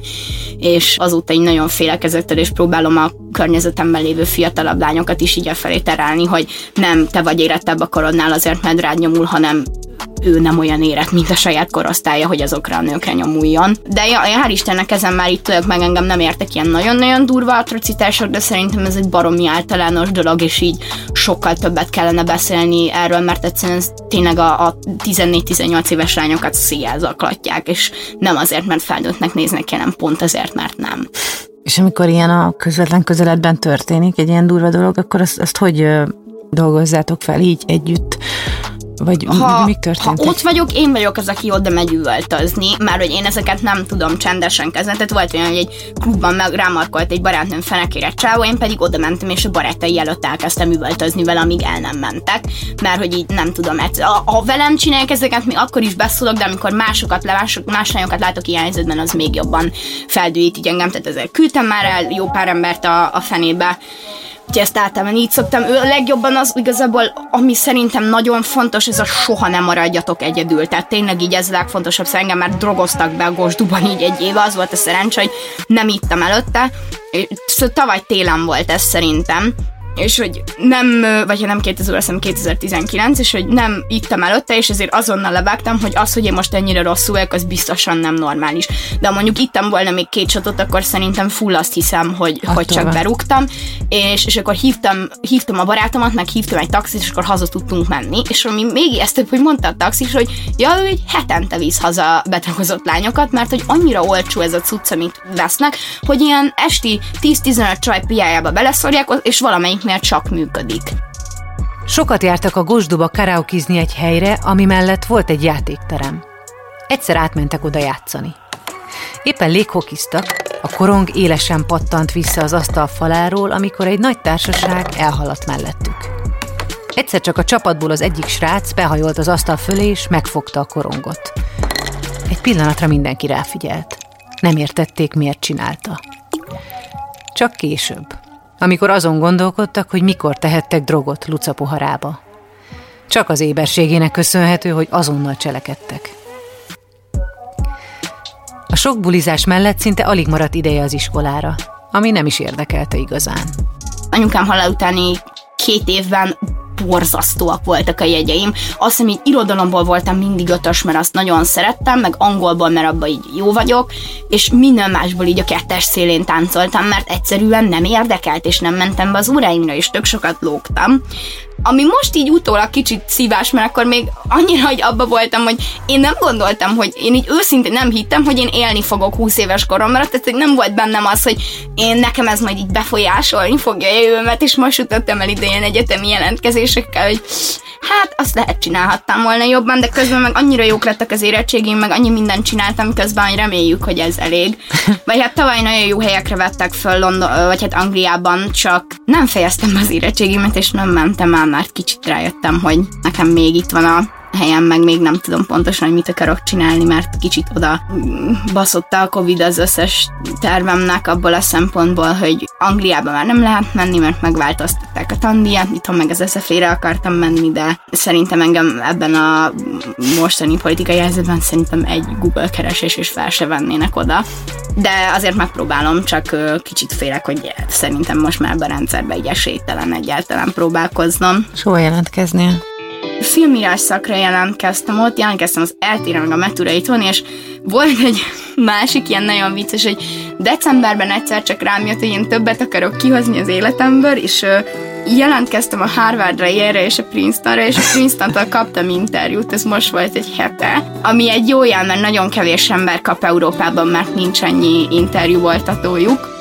S3: és azóta így nagyon félek ezektől, és próbálom a környezetemben lévő fiatalabb lányokat is így felé terelni, hogy nem te vagy érettebb a korodnál azért, mert rád nyomul, hanem ő nem olyan érett, mint a saját korosztálya, hogy azokra a nőkre nyomuljon. De ja, hál' Istennek ezen már itt tudok meg engem nem értek ilyen nagyon-nagyon durva atrocitások, de szerintem ez egy baromi általános dolog, és így sokkal többet kellene beszélni erről, mert egyszerűen tényleg a, a 14-18 éves lányokat széjjel zaklatják, és nem azért, mert felnőttnek néznek hanem pont azért, mert nem.
S1: És amikor ilyen a közvetlen közeledben történik egy ilyen durva dolog, akkor azt, azt hogy dolgozzátok fel így együtt? Vagy ha, mi történt?
S3: Ha ott vagyok, én vagyok az, aki oda megy üvöltözni, mert hogy én ezeket nem tudom csendesen kezelni. Tehát volt olyan, hogy egy klubban meg rámarkolt egy barátnőm fenekére csávó, én pedig oda mentem, és a barátai előtt elkezdtem üvöltözni vele, amíg el nem mentek. Mert hogy így nem tudom, mert ha velem csinálják ezeket, még akkor is beszólok, de amikor másokat levások, más lányokat látok ilyen helyzetben, az még jobban feldűít így engem. Tehát ezért küldtem már el jó pár embert a, a fenébe, Úgyhogy ezt általában így szoktam. Ő a legjobban az igazából, ami szerintem nagyon fontos, ez a soha nem maradjatok egyedül. Tehát tényleg így ez a legfontosabb, szóval engem már drogoztak be a Gosduban így egy éve, az volt a szerencsé, hogy nem ittam előtte. Szóval tavaly télen volt ez szerintem, és hogy nem, vagy ha nem 2000, azt 2019, és hogy nem ittam előtte, és ezért azonnal levágtam, hogy az, hogy én most ennyire rosszul vagyok, az biztosan nem normális. De ha mondjuk ittam volna még két csatot, akkor szerintem full azt hiszem, hogy, hogy csak berúgtam, és, és akkor hívtam, hívtam a barátomat, meg hívtam egy taxit, és akkor haza tudtunk menni, és ami még ezt több, hogy mondta a taxis, hogy ja, ő egy hetente visz haza betegozott lányokat, mert hogy annyira olcsó ez a cucc, amit vesznek, hogy ilyen esti 10-15 csaj piájába beleszorják, és valamelyik akiknél csak működik.
S1: Sokat jártak a Gosduba karaokizni egy helyre, ami mellett volt egy játékterem. Egyszer átmentek oda játszani. Éppen léghokiztak, a korong élesen pattant vissza az asztal faláról, amikor egy nagy társaság elhaladt mellettük. Egyszer csak a csapatból az egyik srác behajolt az asztal fölé, és megfogta a korongot. Egy pillanatra mindenki ráfigyelt. Nem értették, miért csinálta. Csak később, amikor azon gondolkodtak, hogy mikor tehettek drogot Luca poharába. Csak az éberségének köszönhető, hogy azonnal cselekedtek. A sok bulizás mellett szinte alig maradt ideje az iskolára, ami nem is érdekelte igazán.
S3: Anyukám halál utáni két évben borzasztóak voltak a jegyeim. Azt hiszem, így irodalomból voltam mindig ötös, mert azt nagyon szerettem, meg angolból, mert abban így jó vagyok, és minden másból így a kettes szélén táncoltam, mert egyszerűen nem érdekelt, és nem mentem be az óráimra, és tök sokat lógtam. Ami most így utólag kicsit szívás, mert akkor még annyira, hogy abba voltam, hogy én nem gondoltam, hogy én így őszintén nem hittem, hogy én élni fogok 20 éves koromra, tehát nem volt bennem az, hogy én nekem ez majd így befolyásolni fogja a jövőmet, és most jutottam el idején egyetemi jelentkezésekkel, hogy hát azt lehet csinálhattam volna jobban, de közben meg annyira jók lettek az érettségim, meg annyi mindent csináltam közben, hogy reméljük, hogy ez elég. <laughs> Vagy hát tavaly nagyon jó helyekre vettek föl London, vagy hát Angliában, csak nem fejeztem az érettségimet, és nem mentem el, mert kicsit rájöttem, hogy nekem még itt van a helyen, meg még nem tudom pontosan, hogy mit akarok csinálni, mert kicsit oda baszotta a Covid az összes tervemnek abból a szempontból, hogy Angliába már nem lehet menni, mert megváltoztatták a tandíjat, itthon meg az SZF-re akartam menni, de szerintem engem ebben a mostani politikai helyzetben szerintem egy Google keresés is fel se vennének oda. De azért megpróbálom, csak kicsit félek, hogy szerintem most már ebben a rendszerben így esélytelen egyáltalán próbálkoznom.
S1: Soha jelentkeznél?
S3: Filmírás szakra jelentkeztem ott, jelentkeztem az eltére meg a Metureiton, és volt egy <laughs> másik ilyen nagyon vicces, hogy decemberben egyszer csak rám jött, hogy én többet akarok kihozni az életemből, és jelentkeztem a Harvardra, Yale-re és a Princetonra, és a Princeton-tól kaptam interjút, ez most volt egy hete, ami egy jó jel, mert nagyon kevés ember kap Európában, mert nincs annyi interjú voltatójuk.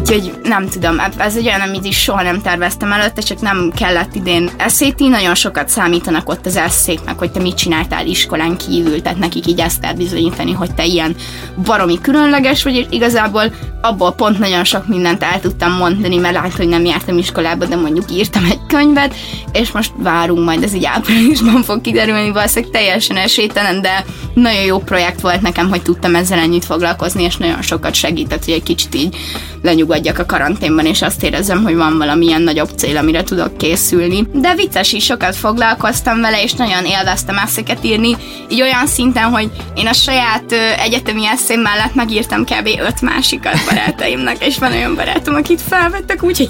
S3: Úgyhogy nem tudom, ez egy olyan, amit is soha nem terveztem előtte, csak nem kellett idén eszéti, nagyon sokat számítanak ott az eszéknek, hogy te mit csináltál iskolán kívül, tehát nekik így ezt kell bizonyítani, hogy te ilyen baromi különleges vagy, és igazából abból pont nagyon sok mindent el tudtam mondani, mert lát, hogy nem jártam iskolába, de mondjuk írtam egy könyvet, és most várunk majd, ez így áprilisban fog kiderülni, valószínűleg teljesen esélytelen, de nagyon jó projekt volt nekem, hogy tudtam ezzel ennyit foglalkozni, és nagyon sokat segített, hogy egy kicsit így lenyugodjak a karanténban, és azt érezzem, hogy van valamilyen nagyobb cél, amire tudok készülni. De vicces is, sokat foglalkoztam vele, és nagyon élveztem eszeket írni, így olyan szinten, hogy én a saját egyetemi eszém mellett megírtam kb. öt másikat barátaimnak, és van olyan barátom, akit felvettek, úgyhogy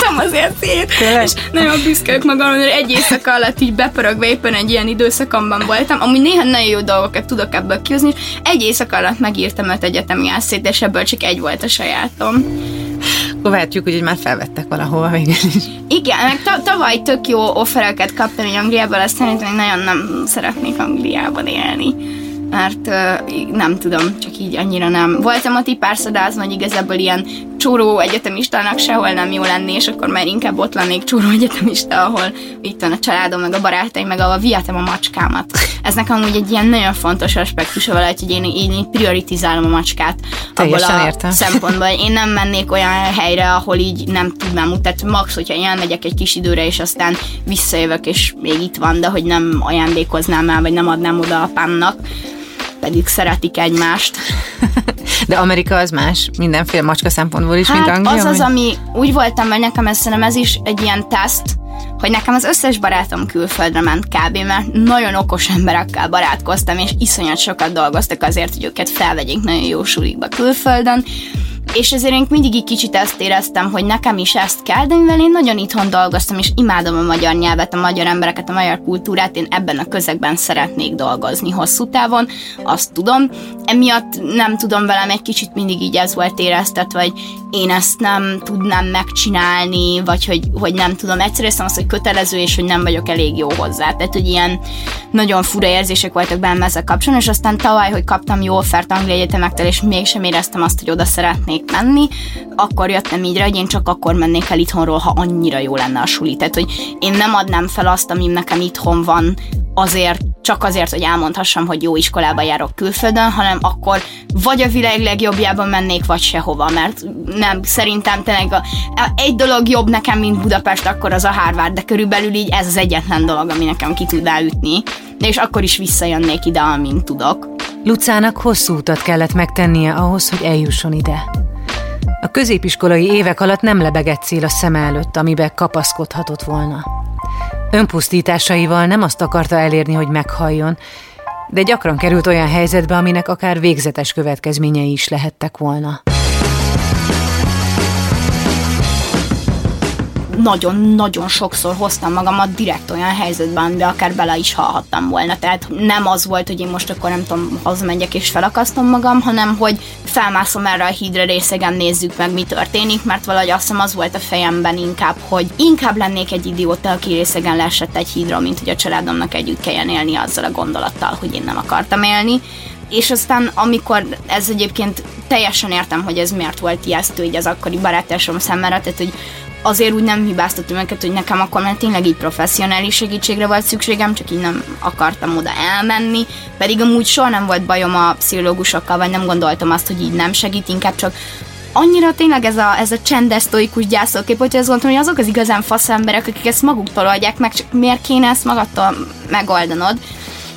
S3: nem az eszét, és nagyon büszke magam, hogy egy éjszaka alatt így bepörögve éppen egy ilyen időszakomban voltam, ami néha nagyon jó dolgokat tudok ebből kihozni, egy éjszaka alatt megírtam öt egyetemi eszét, és ebből csak egy volt a sajátom.
S1: Akkor vehetjük, hogy már felvettek valahova is.
S3: Igen, meg ta- tavaly tök jó offereket kaptam hogy Angliából, azt szerintem nagyon nem szeretnék Angliában élni mert uh, nem tudom, csak így annyira nem. Voltam ott így párszadázva, hogy igazából ilyen csóró egyetemistának sehol nem jó lenni, és akkor már inkább ott lennék csóró egyetemista, ahol itt van a családom, meg a barátaim, meg ahol vihetem a macskámat. Ez nekem amúgy egy ilyen nagyon fontos aspektus valahogy, hogy én, én így prioritizálom a macskát.
S1: abból
S3: a
S1: értem.
S3: szempontból. Én nem mennék olyan helyre, ahol így nem tudnám mutatni. Max, hogyha én elmegyek egy kis időre, és aztán visszajövök, és még itt van, de hogy nem ajándékoznám el, vagy nem adnám oda apámnak pedig szeretik egymást.
S1: De Amerika az más, mindenféle macska szempontból is,
S3: hát
S1: mint Anglia?
S3: az az, ami úgy voltam, hogy nekem ez, ez is egy ilyen teszt, hogy nekem az összes barátom külföldre ment kb, mert nagyon okos emberekkel barátkoztam, és iszonyat sokat dolgoztak azért, hogy őket felvegyék nagyon jó sulikba külföldön, és ezért én mindig egy kicsit ezt éreztem, hogy nekem is ezt kell, de mivel én nagyon itthon dolgoztam, és imádom a magyar nyelvet, a magyar embereket, a magyar kultúrát, én ebben a közegben szeretnék dolgozni hosszú távon, azt tudom. Emiatt nem tudom velem egy kicsit mindig így ez volt éreztet, vagy én ezt nem tudnám megcsinálni, vagy hogy, hogy nem tudom. Egyszer azt, hogy kötelező, és hogy nem vagyok elég jó hozzá. Tehát, hogy ilyen nagyon fura érzések voltak bennem ezzel kapcsolatban, és aztán tavaly, hogy kaptam jó offert Anglia Egyetemektől, és mégsem éreztem azt, hogy oda szeretnék menni, akkor jöttem így rá, hogy én csak akkor mennék el itthonról, ha annyira jó lenne a suli. Tehát, hogy én nem adnám fel azt, ami nekem itthon van, azért, csak azért, hogy elmondhassam, hogy jó iskolába járok külföldön, hanem akkor vagy a világ legjobbjában mennék, vagy sehova, mert nem, szerintem tényleg a, egy dolog jobb nekem, mint Budapest, akkor az a Harvard, de körülbelül így ez az egyetlen dolog, ami nekem ki tud elütni, és akkor is visszajönnék ide, amint tudok.
S1: Lucának hosszú utat kellett megtennie ahhoz, hogy eljusson ide. A középiskolai évek alatt nem lebegett cél a szeme előtt, amibe kapaszkodhatott volna. Önpusztításaival nem azt akarta elérni, hogy meghalljon, de gyakran került olyan helyzetbe, aminek akár végzetes következményei is lehettek volna.
S3: Nagyon-nagyon sokszor hoztam magamat direkt olyan helyzetben, amiben akár bele is halhattam volna. Tehát nem az volt, hogy én most akkor nem tudom, hazamegyek és felakasztom magam, hanem hogy felmászom erre a hídra részegen, nézzük meg, mi történik, mert valahogy azt hiszem az volt a fejemben inkább, hogy inkább lennék egy idióta, aki részegen leesett egy hídra, mint hogy a családomnak együtt kelljen élni azzal a gondolattal, hogy én nem akartam élni és aztán amikor ez egyébként teljesen értem, hogy ez miért volt ijesztő így az akkori barátásom szemére, tehát hogy azért úgy nem hibáztatom őket, hogy nekem akkor már tényleg így professzionális segítségre volt szükségem, csak így nem akartam oda elmenni, pedig amúgy soha nem volt bajom a pszichológusokkal, vagy nem gondoltam azt, hogy így nem segít, inkább csak annyira tényleg ez a, ez a csendes, sztoikus gyászolkép, hogy azt gondolom, hogy azok az igazán fasz emberek, akik ezt maguktól oldják meg, csak miért kéne ezt magadtól megoldanod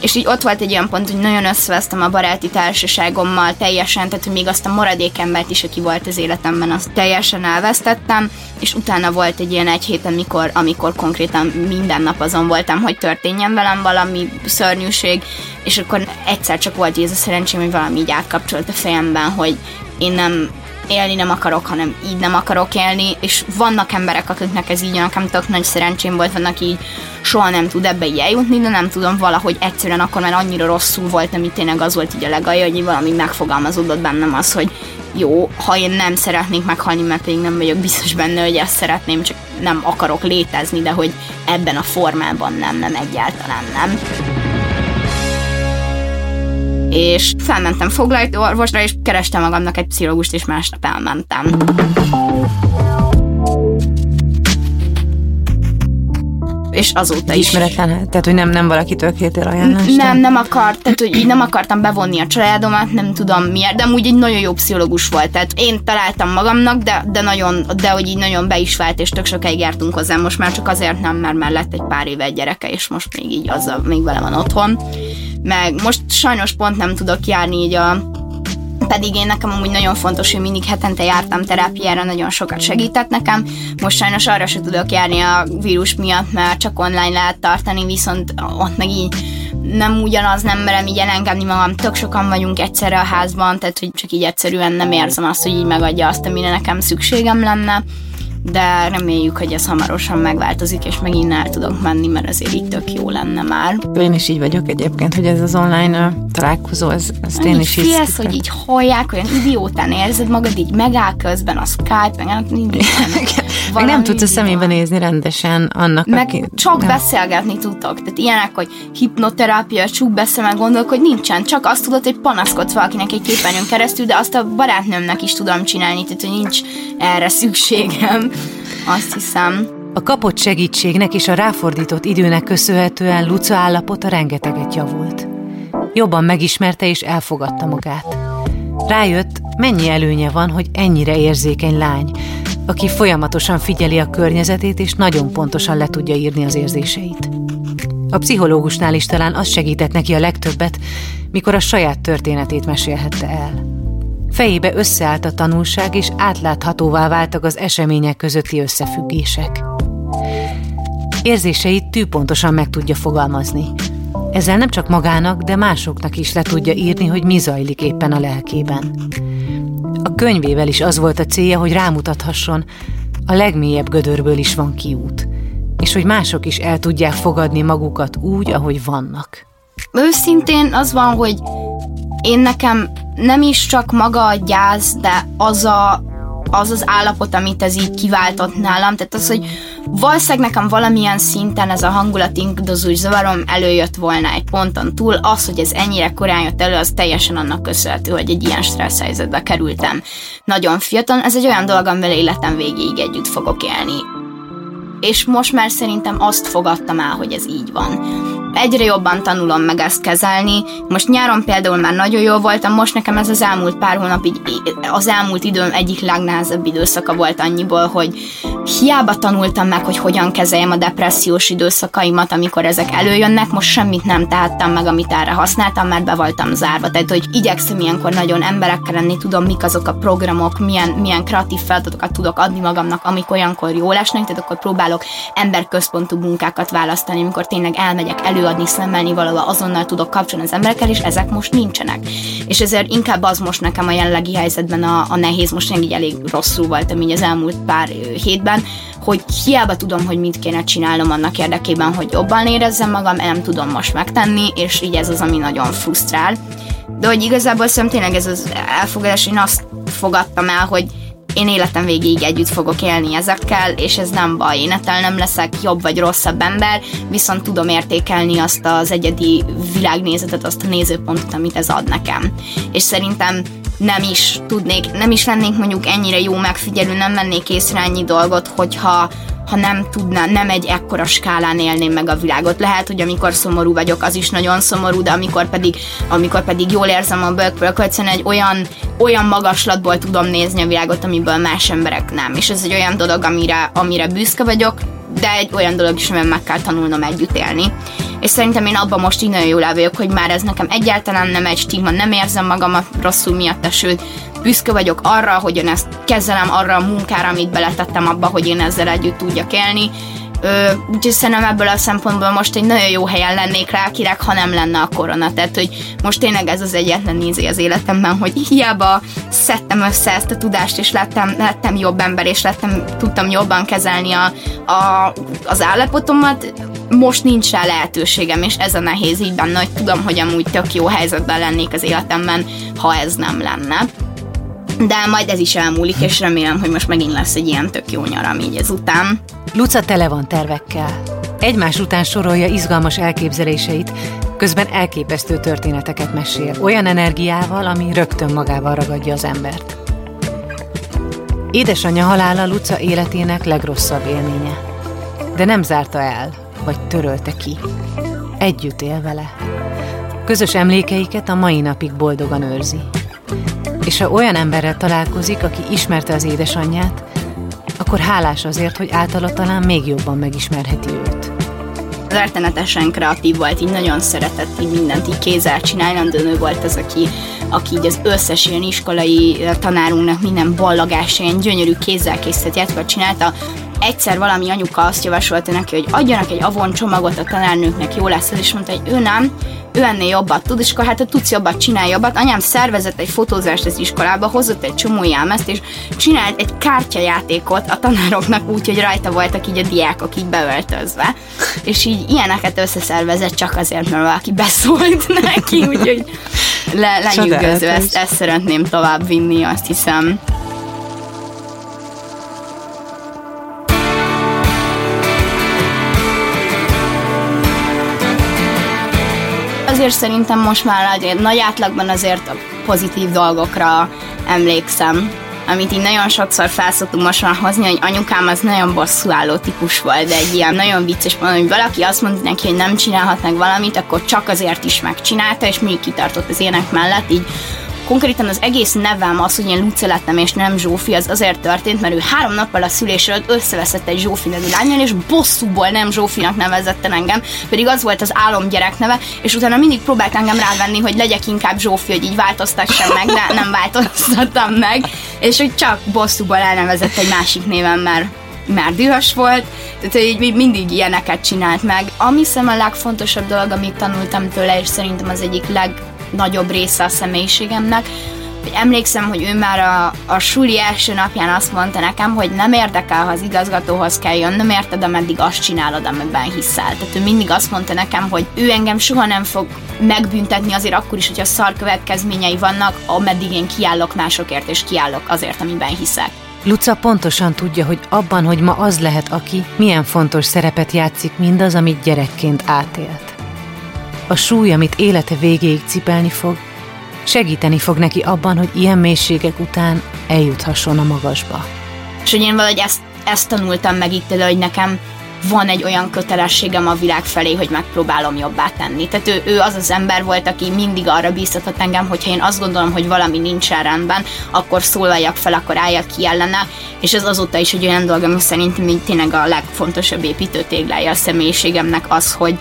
S3: és így ott volt egy olyan pont, hogy nagyon összevesztem a baráti társaságommal teljesen, tehát hogy még azt a maradék embert is, aki volt az életemben, azt teljesen elvesztettem, és utána volt egy ilyen egy hét, amikor, amikor konkrétan minden nap azon voltam, hogy történjen velem valami szörnyűség, és akkor egyszer csak volt ez a szerencsém, hogy valami így átkapcsolt a fejemben, hogy én nem élni nem akarok, hanem így nem akarok élni, és vannak emberek, akiknek ez így, nekem tök nagy szerencsém volt, vannak így soha nem tud ebbe így eljutni, de nem tudom, valahogy egyszerűen akkor már annyira rosszul volt, ami tényleg az volt így a legalja, hogy valami megfogalmazódott bennem az, hogy jó, ha én nem szeretnék meghalni, mert pedig nem vagyok biztos benne, hogy ezt szeretném, csak nem akarok létezni, de hogy ebben a formában nem, nem egyáltalán nem és felmentem foglalt orvosra, és kerestem magamnak egy pszichológust, és másnap elmentem. és azóta is.
S1: Ismeretlen, tehát hogy nem, nem valaki kértél ajánlást?
S3: Nem, nem akart, tehát hogy így nem akartam bevonni a családomat, nem tudom miért, de úgy egy nagyon jó pszichológus volt, tehát én találtam magamnak, de, de nagyon, de hogy így nagyon be is vált, és tök sokáig jártunk hozzá, most már csak azért nem, mert már lett egy pár éve egy gyereke, és most még így azzal még vele van otthon. Meg most sajnos pont nem tudok járni így a pedig én nekem amúgy nagyon fontos, hogy mindig hetente jártam terápiára, nagyon sokat segített nekem. Most sajnos arra se tudok járni a vírus miatt, mert csak online lehet tartani, viszont ott meg így nem ugyanaz, nem merem így elengedni magam, tök sokan vagyunk egyszerre a házban, tehát hogy csak így egyszerűen nem érzem azt, hogy így megadja azt, amire nekem szükségem lenne de reméljük, hogy ez hamarosan megváltozik, és megint el tudok menni, mert azért így tök jó lenne már.
S1: Én is így vagyok egyébként, hogy ez az online találkozó, ez, ez én is
S3: így félsz, hogy így hallják, olyan idiótán érzed magad, így megáll közben a Skype, meg hát
S1: meg nem tudsz a szemébe nézni rendesen annak,
S3: meg aki... csak nem. beszélgetni tudtok. Tehát ilyenek, hogy hipnoterápia, csuk beszél, meg gondolok, hogy nincsen. Csak azt tudod, hogy panaszkodsz valakinek egy képernyőn keresztül, de azt a barátnőmnek is tudom csinálni, tehát hogy nincs erre szükségem. Azt hiszem.
S1: A kapott segítségnek és a ráfordított időnek köszönhetően Luca állapota rengeteget javult. Jobban megismerte és elfogadta magát. Rájött, mennyi előnye van, hogy ennyire érzékeny lány, aki folyamatosan figyeli a környezetét és nagyon pontosan le tudja írni az érzéseit. A pszichológusnál is talán az segített neki a legtöbbet, mikor a saját történetét mesélhette el. Fejébe összeállt a tanulság, és átláthatóvá váltak az események közötti összefüggések. Érzéseit tűpontosan meg tudja fogalmazni. Ezzel nem csak magának, de másoknak is le tudja írni, hogy mi zajlik éppen a lelkében. A könyvével is az volt a célja, hogy rámutathasson, a legmélyebb gödörből is van kiút, és hogy mások is el tudják fogadni magukat úgy, ahogy vannak.
S3: Őszintén az van, hogy én nekem nem is csak maga a gyász, de az a, az az állapot, amit ez így kiváltott nálam, tehát az, hogy valószínűleg nekem valamilyen szinten ez a hangulatingadozó zavarom előjött volna egy ponton túl, az, hogy ez ennyire korán jött elő, az teljesen annak köszönhető, hogy egy ilyen stressz helyzetbe kerültem. Nagyon fiatal, ez egy olyan dolog, amivel életem végéig együtt fogok élni. És most már szerintem azt fogadtam el, hogy ez így van egyre jobban tanulom meg ezt kezelni. Most nyáron például már nagyon jól voltam, most nekem ez az elmúlt pár hónap, így, az elmúlt időm egyik legnehezebb időszaka volt annyiból, hogy hiába tanultam meg, hogy hogyan kezeljem a depressziós időszakaimat, amikor ezek előjönnek, most semmit nem tehettem meg, amit erre használtam, mert be voltam zárva. Tehát, hogy igyekszem ilyenkor nagyon emberekkel lenni, tudom, mik azok a programok, milyen, milyen kreatív feladatokat tudok adni magamnak, amik olyankor jól esnek, tehát akkor próbálok emberközpontú munkákat választani, amikor tényleg elmegyek elő előadni, szemmelni valahol azonnal tudok kapcsolni az emberekkel, és ezek most nincsenek. És ezért inkább az most nekem a jelenlegi helyzetben a, a nehéz, most így elég rosszul voltam így az elmúlt pár hétben, hogy hiába tudom, hogy mit kéne csinálnom annak érdekében, hogy jobban érezzem magam, nem tudom most megtenni, és így ez az, ami nagyon frusztrál. De hogy igazából szerintem tényleg ez az elfogadás, én azt fogadtam el, hogy én életem végéig együtt fogok élni ezekkel, és ez nem baj. Én ettől nem leszek jobb vagy rosszabb ember, viszont tudom értékelni azt az egyedi világnézetet, azt a nézőpontot, amit ez ad nekem. És szerintem nem is tudnék, nem is lennék mondjuk ennyire jó megfigyelő, nem vennék észre ennyi dolgot, hogyha ha nem tudná, nem egy ekkora skálán élném meg a világot. Lehet, hogy amikor szomorú vagyok, az is nagyon szomorú, de amikor pedig, amikor pedig jól érzem a bölkből, akkor egyszerűen egy olyan, olyan magaslatból tudom nézni a világot, amiből más emberek nem. És ez egy olyan dolog, amire, amire büszke vagyok, de egy olyan dolog is, amivel meg kell tanulnom együtt élni. És szerintem én abban most így nagyon jól el vagyok, hogy már ez nekem egyáltalán nem egy stigma, nem érzem magamat rosszul miatt, sőt, büszke vagyok arra, hogy én ezt kezelem arra a munkára, amit beletettem abba, hogy én ezzel együtt tudjak élni. Ö, úgyhogy szerintem ebből a szempontból most egy nagyon jó helyen lennék rá, kirek, ha nem lenne a korona. Tehát, hogy most tényleg ez az egyetlen nézi az életemben, hogy hiába szedtem össze ezt a tudást, és lettem, lettem jobb ember, és lettem, tudtam jobban kezelni a, a, az állapotomat, most nincs rá lehetőségem, és ez a nehéz így benne, hogy tudom, hogy amúgy tök jó helyzetben lennék az életemben, ha ez nem lenne de majd ez is elmúlik, és remélem, hogy most megint lesz egy ilyen tök jó nyaram így ezután.
S1: Luca tele van tervekkel. Egymás után sorolja izgalmas elképzeléseit, közben elképesztő történeteket mesél, olyan energiával, ami rögtön magával ragadja az embert. Édesanyja halála Luca életének legrosszabb élménye. De nem zárta el, vagy törölte ki. Együtt él vele. Közös emlékeiket a mai napig boldogan őrzi. És ha olyan emberrel találkozik, aki ismerte az édesanyját, akkor hálás azért, hogy általa talán még jobban megismerheti őt.
S3: Rettenetesen kreatív volt, így nagyon szeretett így mindent így kézzel csinálni, ő volt az, aki, aki így az összes ilyen iskolai tanárunknak minden ballagás, ilyen gyönyörű kézzel készített játékot csinálta, egyszer valami anyuka azt javasolta neki, hogy adjanak egy avon csomagot a tanárnőknek, jó lesz, és mondta, hogy ő nem, ő ennél jobbat tud, és akkor hát ha tudsz jobbat, csinálj jobbat. Anyám szervezett egy fotózást az iskolába, hozott egy csomó jelmezt, és csinált egy kártyajátékot a tanároknak úgy, hogy rajta voltak így a diákok így beöltözve. És így ilyeneket összeszervezett csak azért, mert valaki beszólt <laughs> neki, úgyhogy le, lenyűgöző, ezt, ezt szeretném tovább vinni, azt hiszem. Azért szerintem most már azért nagy átlagban azért a pozitív dolgokra emlékszem amit így nagyon sokszor felszoktunk most már hozni, hogy anyukám az nagyon bosszúálló típus volt, de egy ilyen nagyon vicces mondom, hogy valaki azt mondta neki, hogy nem csinálhat meg valamit, akkor csak azért is megcsinálta, és még kitartott az ének mellett, így konkrétan az egész nevem az, hogy én Luce lettem és nem Zsófi, az azért történt, mert ő három nappal a szülésről összeveszett egy Zsófi nevű lányjal, és bosszúból nem Zsófinak nevezette engem, pedig az volt az álom neve, és utána mindig próbált engem rávenni, hogy legyek inkább Zsófi, hogy így változtassam meg, de nem változtattam meg, és hogy csak bosszúból elnevezett egy másik névem, mert már dühös volt, tehát így mindig ilyeneket csinált meg. Ami szem a legfontosabb dolog, amit tanultam tőle, és szerintem az egyik leg nagyobb része a személyiségemnek, emlékszem, hogy ő már a, a suli első napján azt mondta nekem, hogy nem érdekel, ha az igazgatóhoz kell jönnöm, érted, ameddig azt csinálod, amiben hiszel. Tehát ő mindig azt mondta nekem, hogy ő engem soha nem fog megbüntetni azért akkor is, hogyha szar következményei vannak, ameddig én kiállok másokért, és kiállok azért, amiben hiszek.
S1: Luca pontosan tudja, hogy abban, hogy ma az lehet, aki milyen fontos szerepet játszik mindaz, amit gyerekként átélt a súly, amit élete végéig cipelni fog, segíteni fog neki abban, hogy ilyen mélységek után eljuthasson a magasba.
S3: És hogy én valahogy ezt, ezt tanultam meg itt, hogy nekem van egy olyan kötelességem a világ felé, hogy megpróbálom jobbá tenni. Tehát ő, ő az az ember volt, aki mindig arra bíztatott engem, hogyha én azt gondolom, hogy valami nincsen rendben, akkor szólaljak fel, akkor álljak ki ellene, és ez azóta is egy olyan dolog, ami szerintem tényleg a legfontosabb építőtéglája a személyiségemnek az, hogy,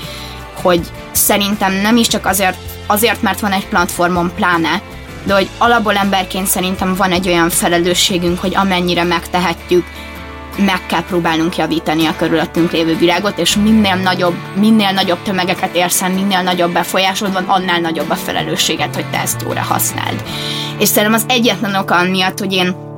S3: hogy szerintem nem is csak azért, azért, mert van egy platformon pláne, de hogy alapból emberként szerintem van egy olyan felelősségünk, hogy amennyire megtehetjük, meg kell próbálnunk javítani a körülöttünk lévő világot, és minél nagyobb, minél nagyobb tömegeket érsz minél nagyobb befolyásod van, annál nagyobb a felelősséget, hogy te ezt jóra használd. És szerintem az egyetlen oka miatt, hogy én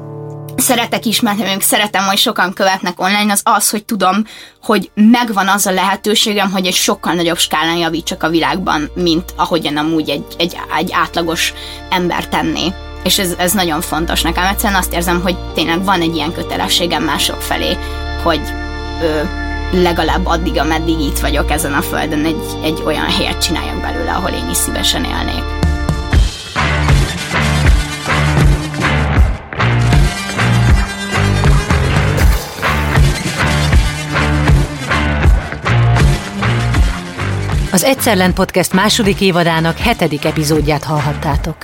S3: szeretek ismerni, szeretem, hogy sokan követnek online, az az, hogy tudom, hogy megvan az a lehetőségem, hogy egy sokkal nagyobb skálán javítsak a világban, mint ahogyan amúgy egy, egy, egy átlagos ember tenné. És ez, ez nagyon fontos nekem. Egyszerűen azt érzem, hogy tényleg van egy ilyen kötelességem mások felé, hogy ö, legalább addig, ameddig itt vagyok ezen a földön, egy, egy olyan helyet csináljak belőle, ahol én is szívesen élnék.
S1: Az Egyszerlen Podcast második évadának hetedik epizódját hallhattátok.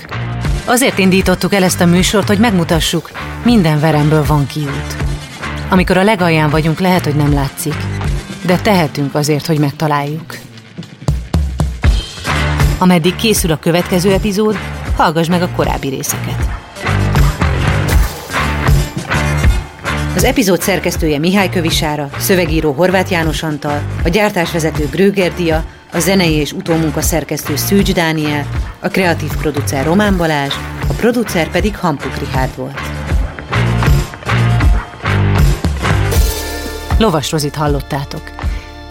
S1: Azért indítottuk el ezt a műsort, hogy megmutassuk, minden veremből van kiút. Amikor a legalján vagyunk, lehet, hogy nem látszik, de tehetünk azért, hogy megtaláljuk. Ameddig készül a következő epizód, hallgass meg a korábbi részeket. Az epizód szerkesztője Mihály Kövisára, szövegíró Horváth János Antal, a gyártásvezető Gröger a zenei és utómunka szerkesztő Szűcs Dániel, a kreatív producer Román Balázs, a producer pedig Hampuk Richard volt. Lovas Rozit hallottátok.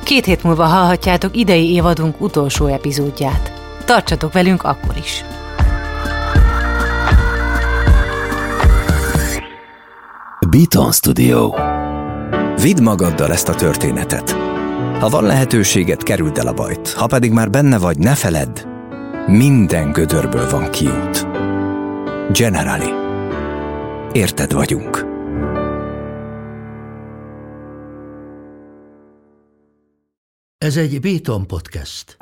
S1: Két hét múlva hallhatjátok idei évadunk utolsó epizódját. Tartsatok velünk akkor is!
S2: Beaton Studio Vidd magaddal ezt a történetet. Ha van lehetőséget, kerüld el a bajt. Ha pedig már benne vagy, ne feledd, minden gödörből van kiút. Generali. Érted vagyunk.
S5: Ez egy Béton podcast.